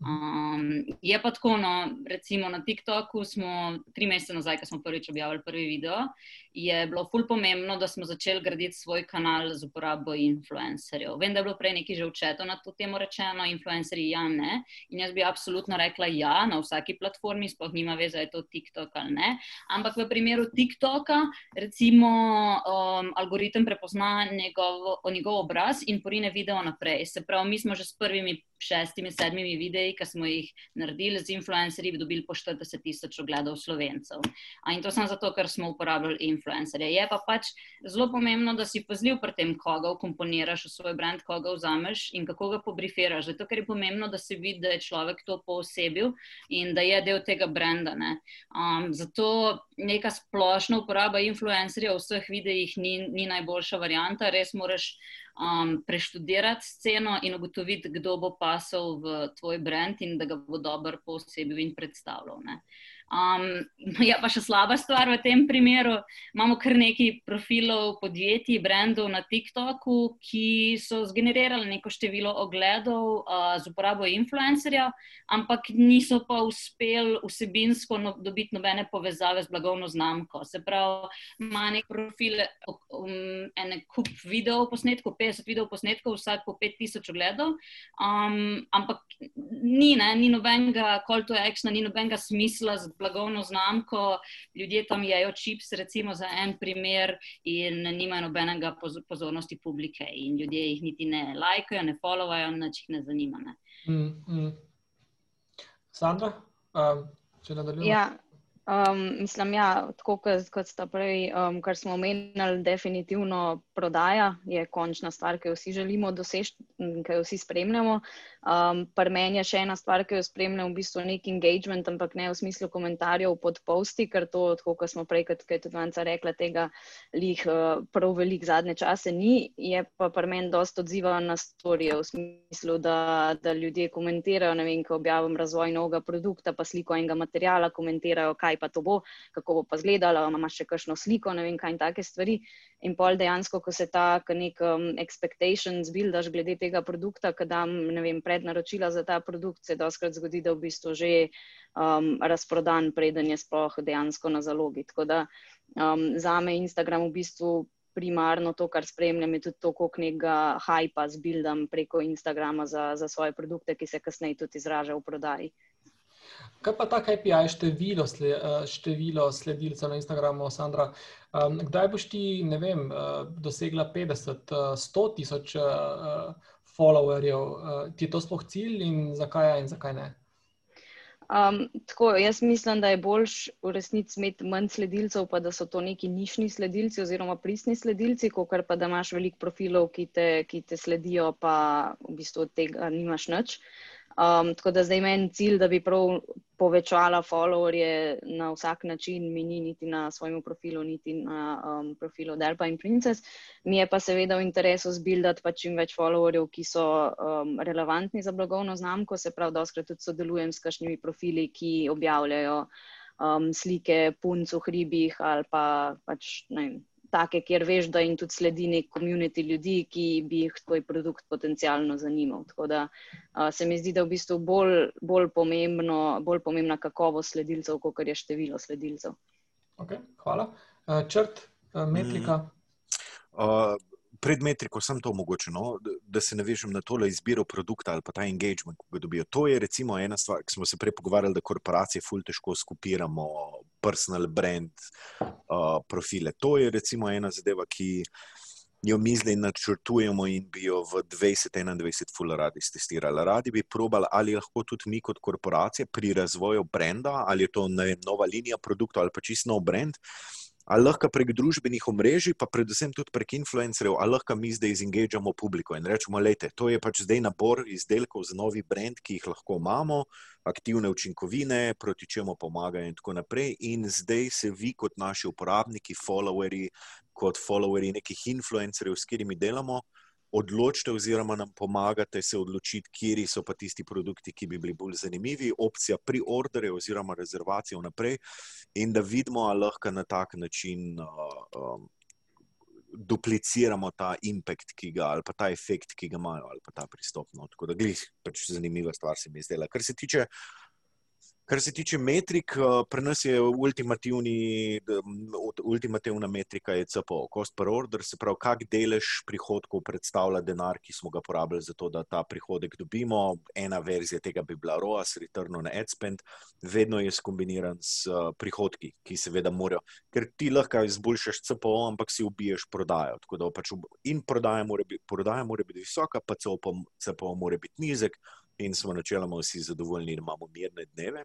Um, je pa tako, no, recimo na TikToku smo tri mesece nazaj, ko smo prvič objavili prvi video, je bilo ful pomembno, da smo začeli graditi svoj kanal z uporabo influencerjev. Vem, da je bilo prej nekaj že včeto na to temo rečeno, influencerji ja, ne. In jaz bi absolutno rekla ja, na vsaki platformi, sploh nima veze, je to TikTok ali ne. Ampak v primeru TikToka, recimo, um, algoritem prepozna njegov, njegov obraz in porine video naprej. Se pravi, mi smo že s prvimi šestimi, sedmimi videi, ki smo jih naredili z influencerji, dobili po 40 tisoč ogledov slovencev. A in to samo zato, ker smo uporabljali influencerje. Je pa pač zelo pomembno, da si pazljiv pri tem, koga ukomponiraš v svoj brand, koga vzameš in kako ga pobrifiraš. Zato, ker je pomembno, da se vidi, da je človek to poosebil in da je del tega brenda. Um, zato neka splošna uporaba influencerjev v vseh videih ni, ni najboljša varianta. Res moraš um, preštudirati sceno in ugotoviti, kdo bo pasal v tvoj brand in da ga bo dobro posebil in predstavljal. Ne. Um, ja, pa še slaba stvar v tem primeru. Imamo kar nekaj profilov podjetij, brendov na TikToku, ki so zgenerirali neko število ogledov uh, z uporabo influencerja, ampak niso pa uspeli vsebinsko no, dobiti nobene povezave z blagovno znamko. Se pravi, ima nek profil, um, en kup videov posnetkov, 50 videov posnetkov, vsak po 5000 ogledov, um, ampak ni, ne, ni nobenega call to action, ni nobenega smisla blagovno znamko, ljudje tam jejo čips, recimo za en primer, in nimajo nobenega pozornosti publike, in ljudje jih niti ne lajkajo, ne followajo, nič jih ne zanima. Ne. Mm, mm. Sandra, um, če nadaljujemo. Ja. Um, mislim, ja, tako kot, sta prej, um, kar smo omenjali, definitivno prodaja je končna stvar, ki jo vsi želimo doseči in ki jo vsi spremljamo. Um, Pri meni je še ena stvar, ki jo spremljam, v bistvu nek engagement, ampak ne v smislu komentarjev pod posti, ker to, tako kot smo prej, kot je tudi Vanca rekla, tega lih uh, prav velik zadnje čase ni. Je pa pri meni dosta odziva na storije, v smislu, da, da ljudje komentirajo, ne vem, ko objavim razvoj novega produkta, pa sliko enega materijala, komentirajo, kaj pa to bo, kako bo pa izgledalo, ima še kakšno sliko, ne vem, kaj in take stvari. In pol dejansko, ko se ta nek um, expectations buildaš glede tega produkta, ki dam, ne vem, prednaročila za ta produkt, se doskrat zgodi, da v bistvu že um, razprodan, preden je sploh dejansko na zalogi. Tako da um, za me Instagram v bistvu primarno to, kar spremljam, je tudi to, koliko nekega hypa zbildam preko Instagrama za, za svoje produkte, ki se kasneje tudi izraža v prodaji. Kaj pa ta KPI, število, eh, število sledilcev na Instagramu, Sandra? Kdaj boš ti, ne vem, eh, dosegla 50, 100 eh, tisoč followerjev? Ti je to sploh cilj in zakaj je in zakaj ne? Um, tako, jaz mislim, da je boljš v resnici imeti manj sledilcev, pa da so to neki nišni sledilci oziroma pristni sledilci, kot pa da imaš veliko profilov, ki te, ki te sledijo, pa v bistvu od tega nimaš nič. Um, tako da zdaj meni cilj, da bi prav povečala followerje na vsak način, mi ni niti na svojem profilu, niti na um, profilu Delpa in Princess. Mi je pa seveda v interesu zbildati pa čim več followerjev, ki so um, relevantni za blagovno znamko, se pravi, doskrat tudi sodelujem s kakšnimi profili, ki objavljajo um, slike punc v hribih ali pa pač, ne vem, take, kjer veš, da jim tudi sledi nek komunity ljudi, ki bi jih tvoj produkt potencialno zanimal. Tako da uh, se mi zdi, da je v bistvu bolj, bolj, pomembno, bolj pomembna kakovost sledilcev, kot je število sledilcev. Okay, hvala. Uh, črt, uh, metrika. Mm. Uh, pred metriko sem to omogočil, no, da se navežem na tole izbiro produkta ali pa ta engagement, ki ga dobijo. To je recimo ena stvar, ki smo se prej pogovarjali, da korporacije ful težko skupiramo personal brand uh, profile. To je recimo ena zadeva, ki jo mi zdaj načrtujemo in bi jo v 2021 ful radi testirali. Radi bi probali, ali lahko tudi mi kot korporacije pri razvoju brenda, ali je to ne, nova linija produktov ali pa čisto nov brand ali lahko prek družbenih omrežij, pa predvsem tudi prek influencerjev, ali lahko mi zdaj izengageamo publiko in rečemo, da to je pač zdaj nabor izdelkov za novi brand, ki jih lahko imamo, aktivne učinkovine, proti čemu pomagajo in tako naprej. In zdaj se vi, kot naši uporabniki, followeri, kot followeri nekih influencerjev, s katerimi delamo. Odločite, oziroma nam pomagate se odločiti, kje so pa tisti produkti, ki bi bili bolj zanimivi, opcija pri ordere oziroma rezervacijo naprej, in da vidimo, ali lahko na tak način uh, um, dupliciramo ta impact, ki ga ali pa ta efekt, ki ga imajo, ali pa ta pristop. No. Tako da, glej, pač zanimiva stvar se mi je zdela. Kar se tiče uh, Kar se tiče metrik, eh, pri nas je ultimativna metrika CPO, cost per order, se pravi, kak delež prihodkov predstavlja denar, ki smo ga porabili za to, da ta prihodek dobimo. Ena verzija tega bi bila ROAS, Return on Ad Spend, vedno je skombiniran s eh, prihodki, ki seveda morajo, ker ti lahko izboljšaš CPO, ampak si ubiješ prodajo. Pač in prodaja mora, biti, prodaja mora biti visoka, pa CPO mora biti nizek in smo načeloma vsi zadovoljni, da imamo mirne dneve.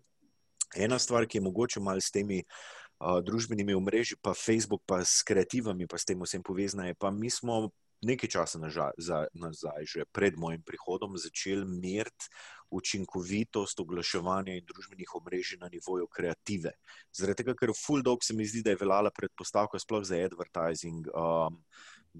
Ena stvar, ki je mogoče malo s temi uh, družbenimi omrežji, pa Facebook, pa s kreativami, pa s tem vsem povezana, je pa mi smo nekaj časa nazaj, že pred mojim prihodom, začeli meriti učinkovitost oglaševanja in družbenih omrežij na nivoju kreative. Zaradi tega, ker v full dog se mi zdi, da je veljala predpostavka sploh za advertising. Um,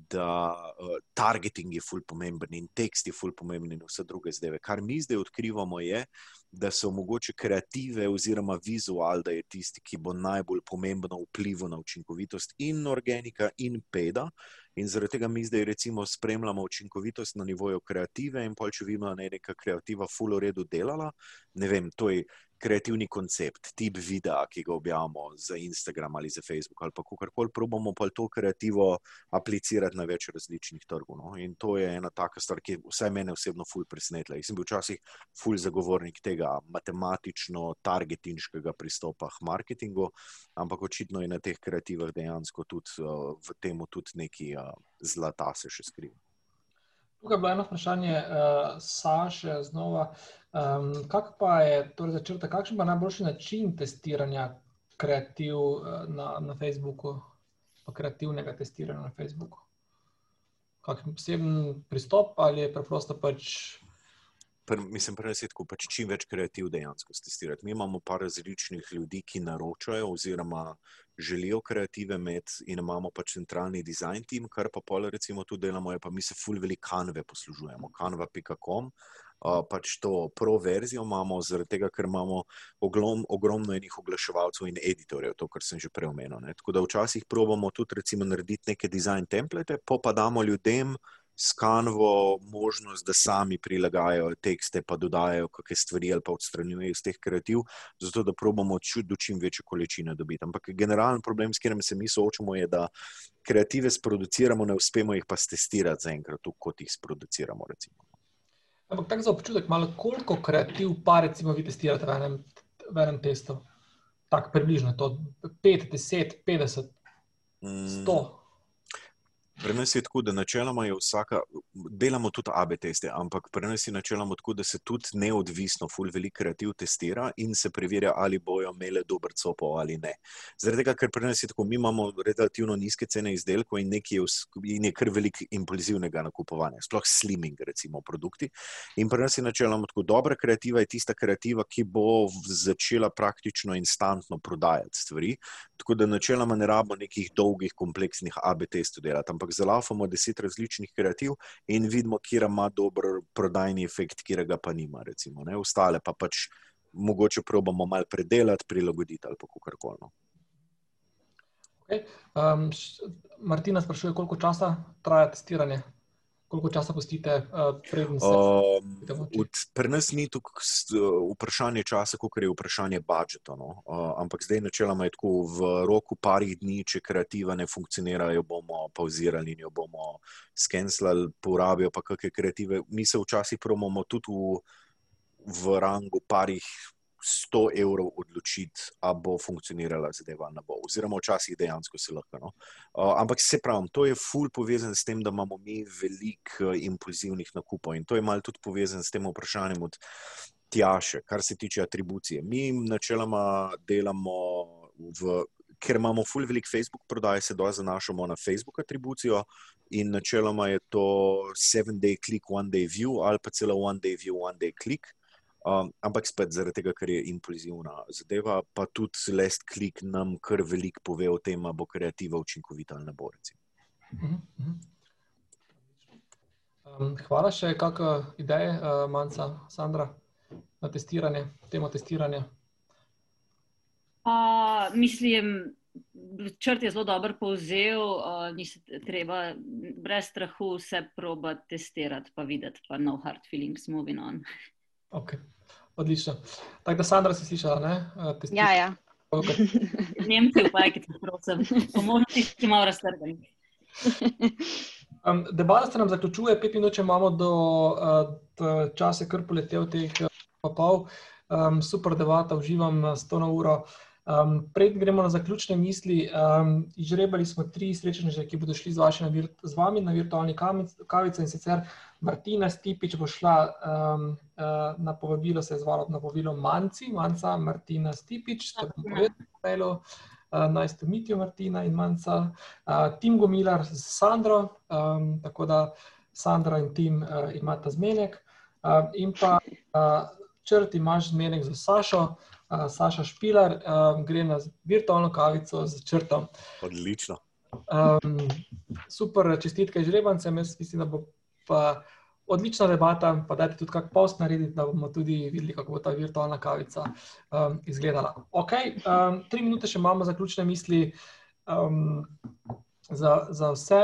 da uh, targeting je fully pomemben in tekst je fully pomemben in vse druge zdaj. Kar mi zdaj odkrivamo, je, da so mogoče kreative oziroma vizual, da je tisti, ki bo najbolj pomembno vplival na učinkovitost in organika in peda. In zaradi tega mi zdaj recimo spremljamo učinkovitost na nivoju kreative in pol, če vidimo, da je neka kreativa fully redu delala, ne vem, to je kreativni koncept, tip videa, ki ga objavimo za Instagram ali za Facebook ali pa kakorkoli, probamo pa to kreativo aplicirati na več različnih trgov. No? In to je ena taka stvar, ki vsaj mene osebno ful presenetila. Jaz sem bil včasih ful zagovornik tega matematično-targetinškega pristopa k marketingu, ampak očitno je na teh kreativah dejansko tudi v tem tudi neki zlata se še skriva. Tukaj je bilo eno vprašanje, uh, Saša, znova. Um, kak pa je, torej začrta, kakšen pa je najboljši način testiranja kreativ uh, na, na Facebooku, kreativnega testiranja na Facebooku? Kakšen poseben pristop ali je preprosto pač pr, mislim, prenesetko pač čim več kreativ dejansko testirati. Mi imamo par različnih ljudi, ki naročajo oziroma želijo kreative imeti in imamo pač centralni design team, kar pa pol recimo tudi delamo, je pa mi se full velik kanve poslužujemo, kanva.com. Uh, pač to pro verzijo imamo, zaradi tega, ker imamo oglom, ogromno enih oglaševalcev in editorjev, to, kar sem že prej omenil. Tako da včasih probujemo tudi, recimo, narediti neke design template, pa pa damo ljudem uh, s kanvo možnost, da sami prilagajajo tekste, pa dodajajo kakšne stvari ali pa odstranjujejo iz teh kreativ, zato da probamo čut do čim večje količine dobiti. Ampak generalen problem, s katerim se mi soočamo, je, da kreative sproduciramo, ne uspemo jih pa testirati zaenkrat, kot jih sproduciramo. Recimo. Ampak tako za občutek, malo koliko kreativ pa recimo vi testirate v enem, v enem testu? Tako približno, to 5, 10, 50, 100. Mm. Pri nas je tako, da načeloma je vsaka, delamo tudi AB teste, ampak pri nas je načeloma tako, da se tudi neodvisno, full velik kreativ testira in se preverja, ali bojo imele dober copo ali ne. Zaradi tega, ker pri nas je tako, mi imamo relativno nizke cene izdelkov in nekaj je, in je kar velik impulzivnega nakupovanja, sploh slimming, recimo, produkti. In pri nas je načeloma tako, dobra kreativa je tista kreativa, ki bo začela praktično instantno prodajati stvari. Tako da načeloma ne rabimo nekih dolgih, kompleksnih AB testov delati ampak zalaufamo deset različnih kreativ in vidimo, kje ima dober prodajni efekt, kje ga pa nima. Recimo, Ostale pa pač mogoče probamo malo predelati, prilagoditi ali kako koli. No. Okay. Um, Martina sprašuje, koliko časa traja testiranje koliko časa pustite, uh, preden se vrnete? Uh, pri nas ni tukaj vprašanje časa, kot je vprašanje budžeta. No? Uh, ampak zdaj, načeloma je tako, v roku parih dni, če kreativa ne funkcionira, jo bomo pauzirali in jo bomo skenslali, porabijo pa kakšne kreative. Mi se včasih promamo tudi v, v rangu parih 100 evrov odločiti, ali bo funkcionirala zadeva ali ne bo. Oziroma, včasih dejansko se lahko. No? Uh, ampak se pravi, to je ful povezan s tem, da imamo mi veliko uh, impulzivnih nakupov in to je malo tudi povezan s tem vprašanjem od Tjaše, kar se tiče atribucije. Mi načeloma delamo v. Ker imamo full velik Facebook prodaj, se doja zanašamo na Facebook atribucijo in načeloma je to 7-day click, 1-day view ali pa celo 1-day view, 1-day click. Um, ampak spet zaradi tega, ker je impulzivna zadeva, pa tudi last click nam kar veliko pove o tem, ali bo kreativa učinkovita ali ne bo. Um, hvala še, kakšne ideje, uh, Manca, Sandra, na testiranje, temo testiranja. Uh, mislim, črt je zelo dobro povzel, uh, ni se treba brez strahu vse proba testirati, pa videti, pa no hard feelings moving on. Okay. Odlično. Tako da, Sandra, si slišala? Ne? Uh, ja, ja. Nemci, upajki, prosim, pomoči, ki malo raztrgani. Um, debata se nam zaključuje, pet minut imamo do, uh, do časa, kar poletev teh uh, pol. Um, super debata, uživam s to na uro. Um, pred gremo na zaključne misli. Um, izžrebali smo tri srečneže, ki bodo šli z, na vir, z vami na virtualni kavici in sicer Martina Stipič bo šla um, uh, na povabilo, se je zvalo na povabilo Manci, Manca, Martina Stipič, to bom povedal. Uh, nice to meet you, Martina in Manca. Uh, Tim Gomilar z Sandro, um, tako da Sandra in Tim uh, imata zmenek. Uh, in pa uh, črt imaš zmenek za Sašo. Uh, Saša Špilar um, gre na virtualno kavico z črtom. Odlično. Um, super, čestitke žrebancem. Jaz mislim, da bo pa odlična debata. Pa dajte tudi kak post narediti, da bomo tudi videli, kako bo ta virtualna kavica um, izgledala. Ok, um, tri minute še imamo zaključne misli um, za, za vse.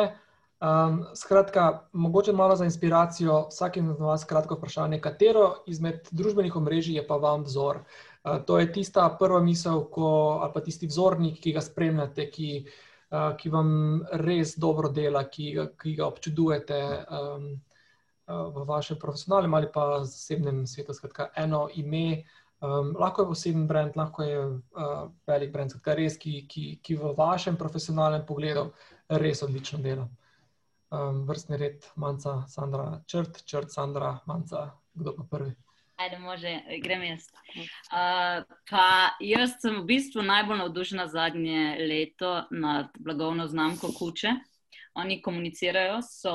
Um, skratka, mogoče malo za inspiracijo, vsakim od vas kratko vprašanje, katero izmed družbenih omrežij je pa vam vzor? Uh, to je tista prva misel, ko, ali pa tisti vzornik, ki ga spremljate, ki, uh, ki vam res dobro dela, ki, ki ga občudujete um, v vašem profesionalnem ali pa zasebnem svetu. Skratka, eno ime, um, lahko je poseben brand, lahko je uh, velik brand, skratka, res, ki, ki, ki v vašem profesionalnem pogledu res odlično dela um, vrstni red, manjka Sandra, črt, črt, Sandra, manjka, kdo pa prvi. Ajde, može, grem jaz. Uh, pa jaz sem v bistvu najbolj navdušena zadnje leto nad blagovno znamko Kuče. Oni komunicirajo, so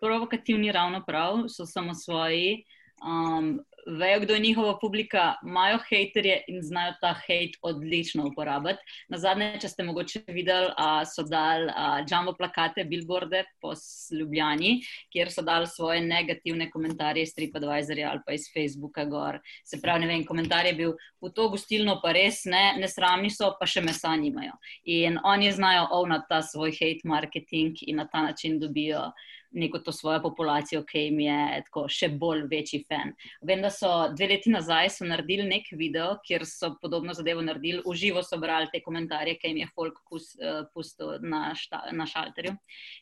provokativni, ravno prav, so samo svoji. Um, vejo, kdo je njihova publika, imajo haterje in znajo ta hate odlično uporabiti. Na zadnje, če ste mogoče videli, a, so dali jumbo plakate, billboarde po Ljubljani, kjer so dali svoje negativne komentarje iz TripAdvisorja ali pa iz Facebooka. Gor. Se pravi, ne vem, komentar je bil v to gostilno, pa res ne, nesramni so, pa še mesa nimajo. In oni znajo ovnati ta svoj hate marketing in na ta način dobijo neko to svojo populacijo, ki jim je tako še bolj večji fan. Vem, da so dve leti nazaj naredili nek video, kjer so podobno zadevo naredili, uživo so brali te komentarje, ki jim je folk uh, pustil na, šta, na šalterju.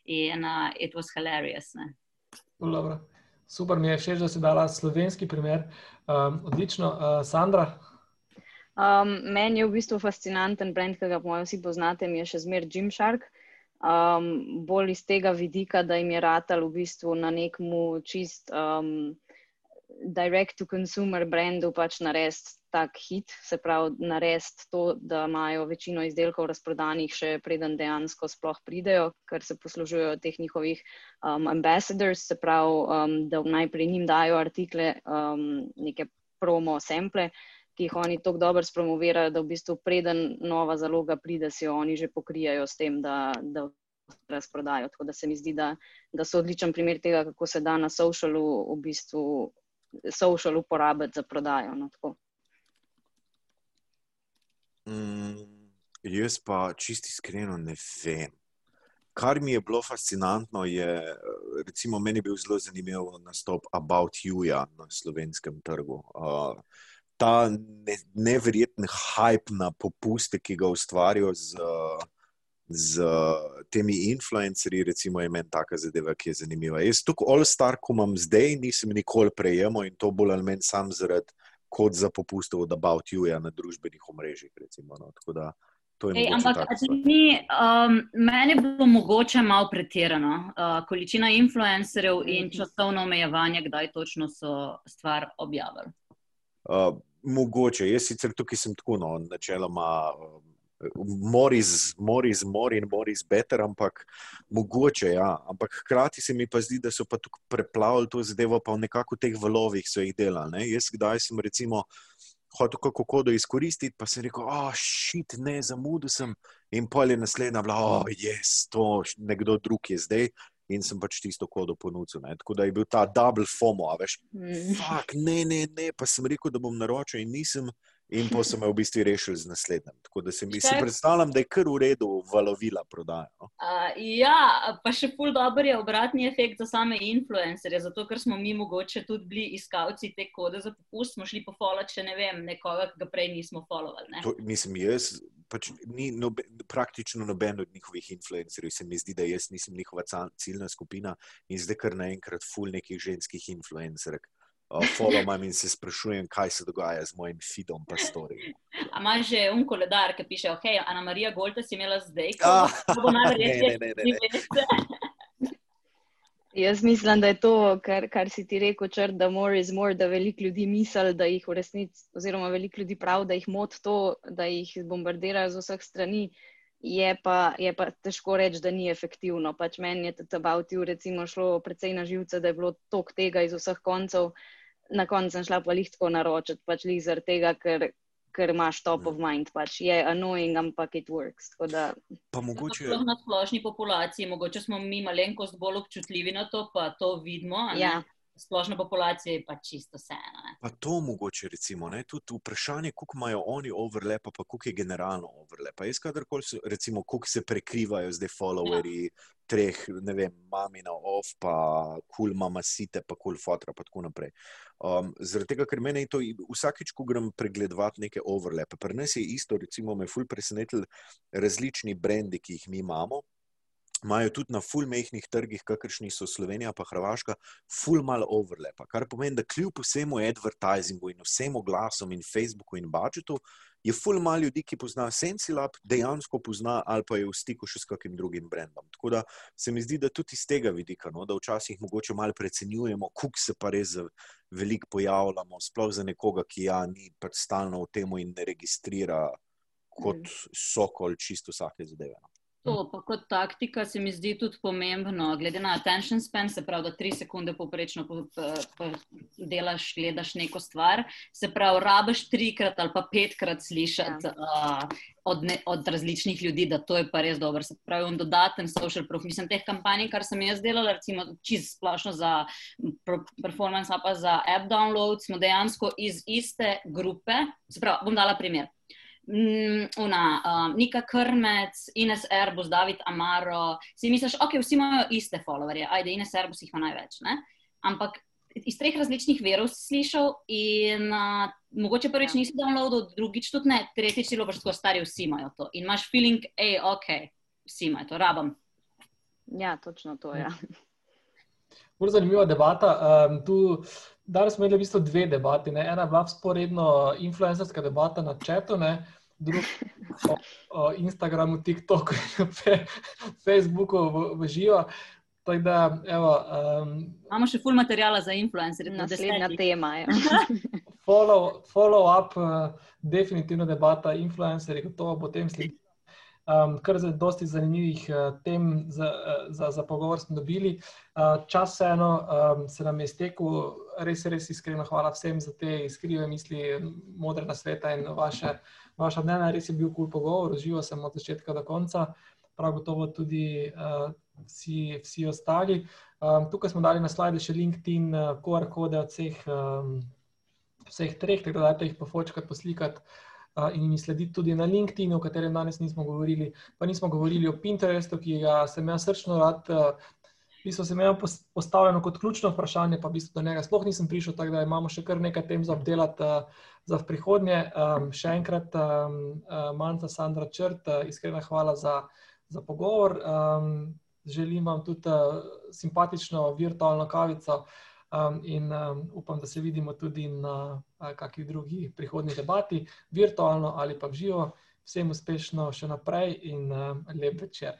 In uh, it was hilarious. Super, mi je všeč, da si dala slovenski primer. Um, odlično, uh, Sandra. Um, meni je v bistvu fascinanten brand, ki ga po mojem vsi poznate, mi je še zmeraj Jim Shark. Um, bolj iz tega vidika, da jim je ratal v bistvu na nekem čist um, direct-to-consumer brandu pač narediti tak hit, se pravi narediti to, da imajo večino izdelkov razprodanih, še preden dejansko sploh pridejo, ker se poslužujejo teh njihovih um, ambassadors, se pravi, um, da najprej njim dajo artikle, um, neke promo sample, ki jih oni tako dobro spromovirajo, da v bistvu preden nova zaloga pride, si jo oni že pokrijajo s tem, da. da razprodajo. Tako da se mi zdi, da, da so odličen primer tega, kako se da na socialu v bistvu social uporabiti za prodajo. No, mm, jaz pa čisti iskreno ne vem. Kar mi je bilo fascinantno, je, recimo, meni je bil zelo zanimiv nastop About You -ja na slovenskem trgu. Uh, ta ne, neverjeten hype na popuste, ki ga ustvarjajo z. Z temi influencerji, recimo, je meni taka zadeva, ki je zanimiva. Jaz tukaj All-Star, ko imam zdaj, nisem nikoli prejemal in to bolj ali manj sam zaradi kot za popustov od About You -ja na družbenih omrežjih. Recimo, no. da, Ej, ampak ni, um, meni je bilo mogoče malo pretirano. Uh, količina influencerjev in mhm. časovno omejevanje, kdaj točno so stvar objavili. Uh, mogoče, jaz sicer tukaj sem tako, no, načeloma. Um, Moris, Moris, Morin, Moris, Better, ampak mogoče, ja. Ampak hkrati se mi pa zdi, da so pa tukaj preplavili to zadevo, pa v nekako teh valovih so jih delali. Ne? Jaz, kdaj sem recimo hotel kako kodo izkoristiti, pa sem rekel, oh, šit, ne, zamudil sem. In pol je naslednja bila, oh, jaz, to nekdo drug je zdaj. In sem pač tisto kodo ponudil. Tako da je bil ta double FOMO, veš. Mm. Fak, ne, ne, ne, pa sem rekel, da bom naročil in nisem in pa so me v bistvu rešili z naslednjim. Tako da se mi si predstavljam, da je kar v redu valovila prodaja. No? Uh, ja, pa še pol dobro je obratni efekt za same influencerje, zato ker smo mi mogoče tudi bili iskalci te kode za popust, smo šli pofolati, če ne vem, nekoga, ki ga prej nismo followali. Ne? To, mislim, jaz. Pač ni nobe, praktično noben od njihovih influencerjev, se mi zdi, da jaz nisem njihova ciljna skupina in zdaj kar naenkrat ful nekih ženskih influencerjev followam in se sprašujem, kaj se dogaja z mojim fidom, pa stori. A imaš že un koledar, ki piše, ok, Ana Marija Golta si imela zdaj, kako bo najverjetneje, da ne, ne, ne. Jaz mislim, da je to, kar, kar si ti rekel, čr, da more is more, da veliko ljudi misli, da jih v resnici, oziroma veliko ljudi pravi, da jih moti to, da jih bombardirajo z vseh strani. Je pa, je pa težko reči, da ni efektivno. Pač meni je about you, recimo, šlo precej na živce, da je bilo tok tega iz vseh koncev na koncu sem šla pa lihtko naročiti, pač lih zaradi tega, ker, ker imaš top of mind. Pač je annoying, ampak it works. Da... Pa mogoče. Na splošni populaciji, mogoče smo mi malenkost bolj občutljivi na to, pa to vidimo. Ja splošna populacija je pa čisto vseeno. Pa to mogoče, recimo, ne? tudi vprašanje, koliko imajo oni overlap, pa koliko je generalno overlap. Jaz, kadarkoli so, recimo, koliko se prekrivajo zdaj followerji ja. treh, ne vem, mamina, off, pa kul cool mama site, pa kul cool fotra, pa tako naprej. Um, zaradi tega, ker meni to vsakeč, ko grem pregledovati neke overlape, pri nas je isto, recimo, me ful presenetili različni brendi, ki jih mi imamo imajo tudi na full mehkih trgih, kakršni so Slovenija in Hrvaška, full mal overlap. Kar pomeni, da kljub vsemu advertizingu in vsemu glasom in Facebooku in budžetu, je full mal ljudi, ki poznajo Sensilab, dejansko pozna ali pa je v stiku še s kakim drugim brendom. Tako da se mi zdi, da tudi iz tega vidika, no, da včasih mogoče malo precenjujemo, kuk se pa res veliko pojavljamo, sploh za nekoga, ki ja ni pač stalno v tem in ne registrira kot mm. sokol čisto vsake zadeve. No. To, pa kot taktika se mi zdi tudi pomembno, glede na attention span, se pravi, da tri sekunde poprečno po, po, po delaš, gledaš neko stvar, se pravi, rabiš trikrat ali pa petkrat slišati ja. uh, od, ne, od različnih ljudi, da to je pa res dobro. Se pravi, on dodaten social proof. Mislim, teh kampanj, kar sem jaz delala, recimo čist splošno za performance, pa za app download, smo dejansko iz iste grupe. Se pravi, bom dala primer. Mm, una, um, Nika Krmec, Ines Erbus, David Amaro. Si misliš, ok, vsi imajo iste followerje, ajde, Ines Erbus jih ima največ. Ne? Ampak iz treh različnih verov si slišal in uh, mogoče prvič ja. nisi downloadil, drugič tudi ne, tretjič si lobaš tako stari, vsi imajo to. In imaš feeling, hej, ok, vsi imajo to, rabam. Ja, točno to je. Ja. Zelo zanimiva debata. Um, tu, danes smo imeli v bistvu dve debati. Ne? Ena je bila sporedno influencerska debata na četu, ne? Drugih, o Instagramu, TikToku, Facebooku v, v živo. Da, evo, um, Imamo še full materijala za influencerje. Naslednja tema. Ja. follow, follow up, uh, definitivno debata, influencerji, gotovo bo tem sledil. Um, kar za dosti zanimivih uh, tem za, uh, za, za pogovor smo dobili. Uh, čas eno um, se nam je stekel, res, res iskreno hvala vsem za te iskrive misli, modre na sveta in vaše, vaša mnenja. Res je bil kul cool pogovor, živo sem od začetka do konca, prav gotovo tudi uh, vsi, vsi ostali. Um, tukaj smo dali na slide še LinkedIn, uh, QR kode od vseh, um, vseh treh, tako da dajte jih pofočkati, poslikati in mi slediti tudi na LinkedIn, o katerem danes nismo govorili. Pa nismo govorili o Pinterestu, ki ga sem jaz srčno rad. V bistvu se mi je postavljeno kot ključno vprašanje, pa v bistvu do njega sploh nisem prišel, tako da imamo še kar nekaj tem za obdelati za prihodnje. Um, še enkrat, um, Manta Sandra Črt, iskrena hvala za, za pogovor. Um, želim vam tudi uh, simpatično virtualno kavico. Um, in um, upam, da se vidimo tudi na uh, kakšni drugi prihodni debati, virtualno ali pa v živo. Vsem uspešno še naprej in uh, lep večer.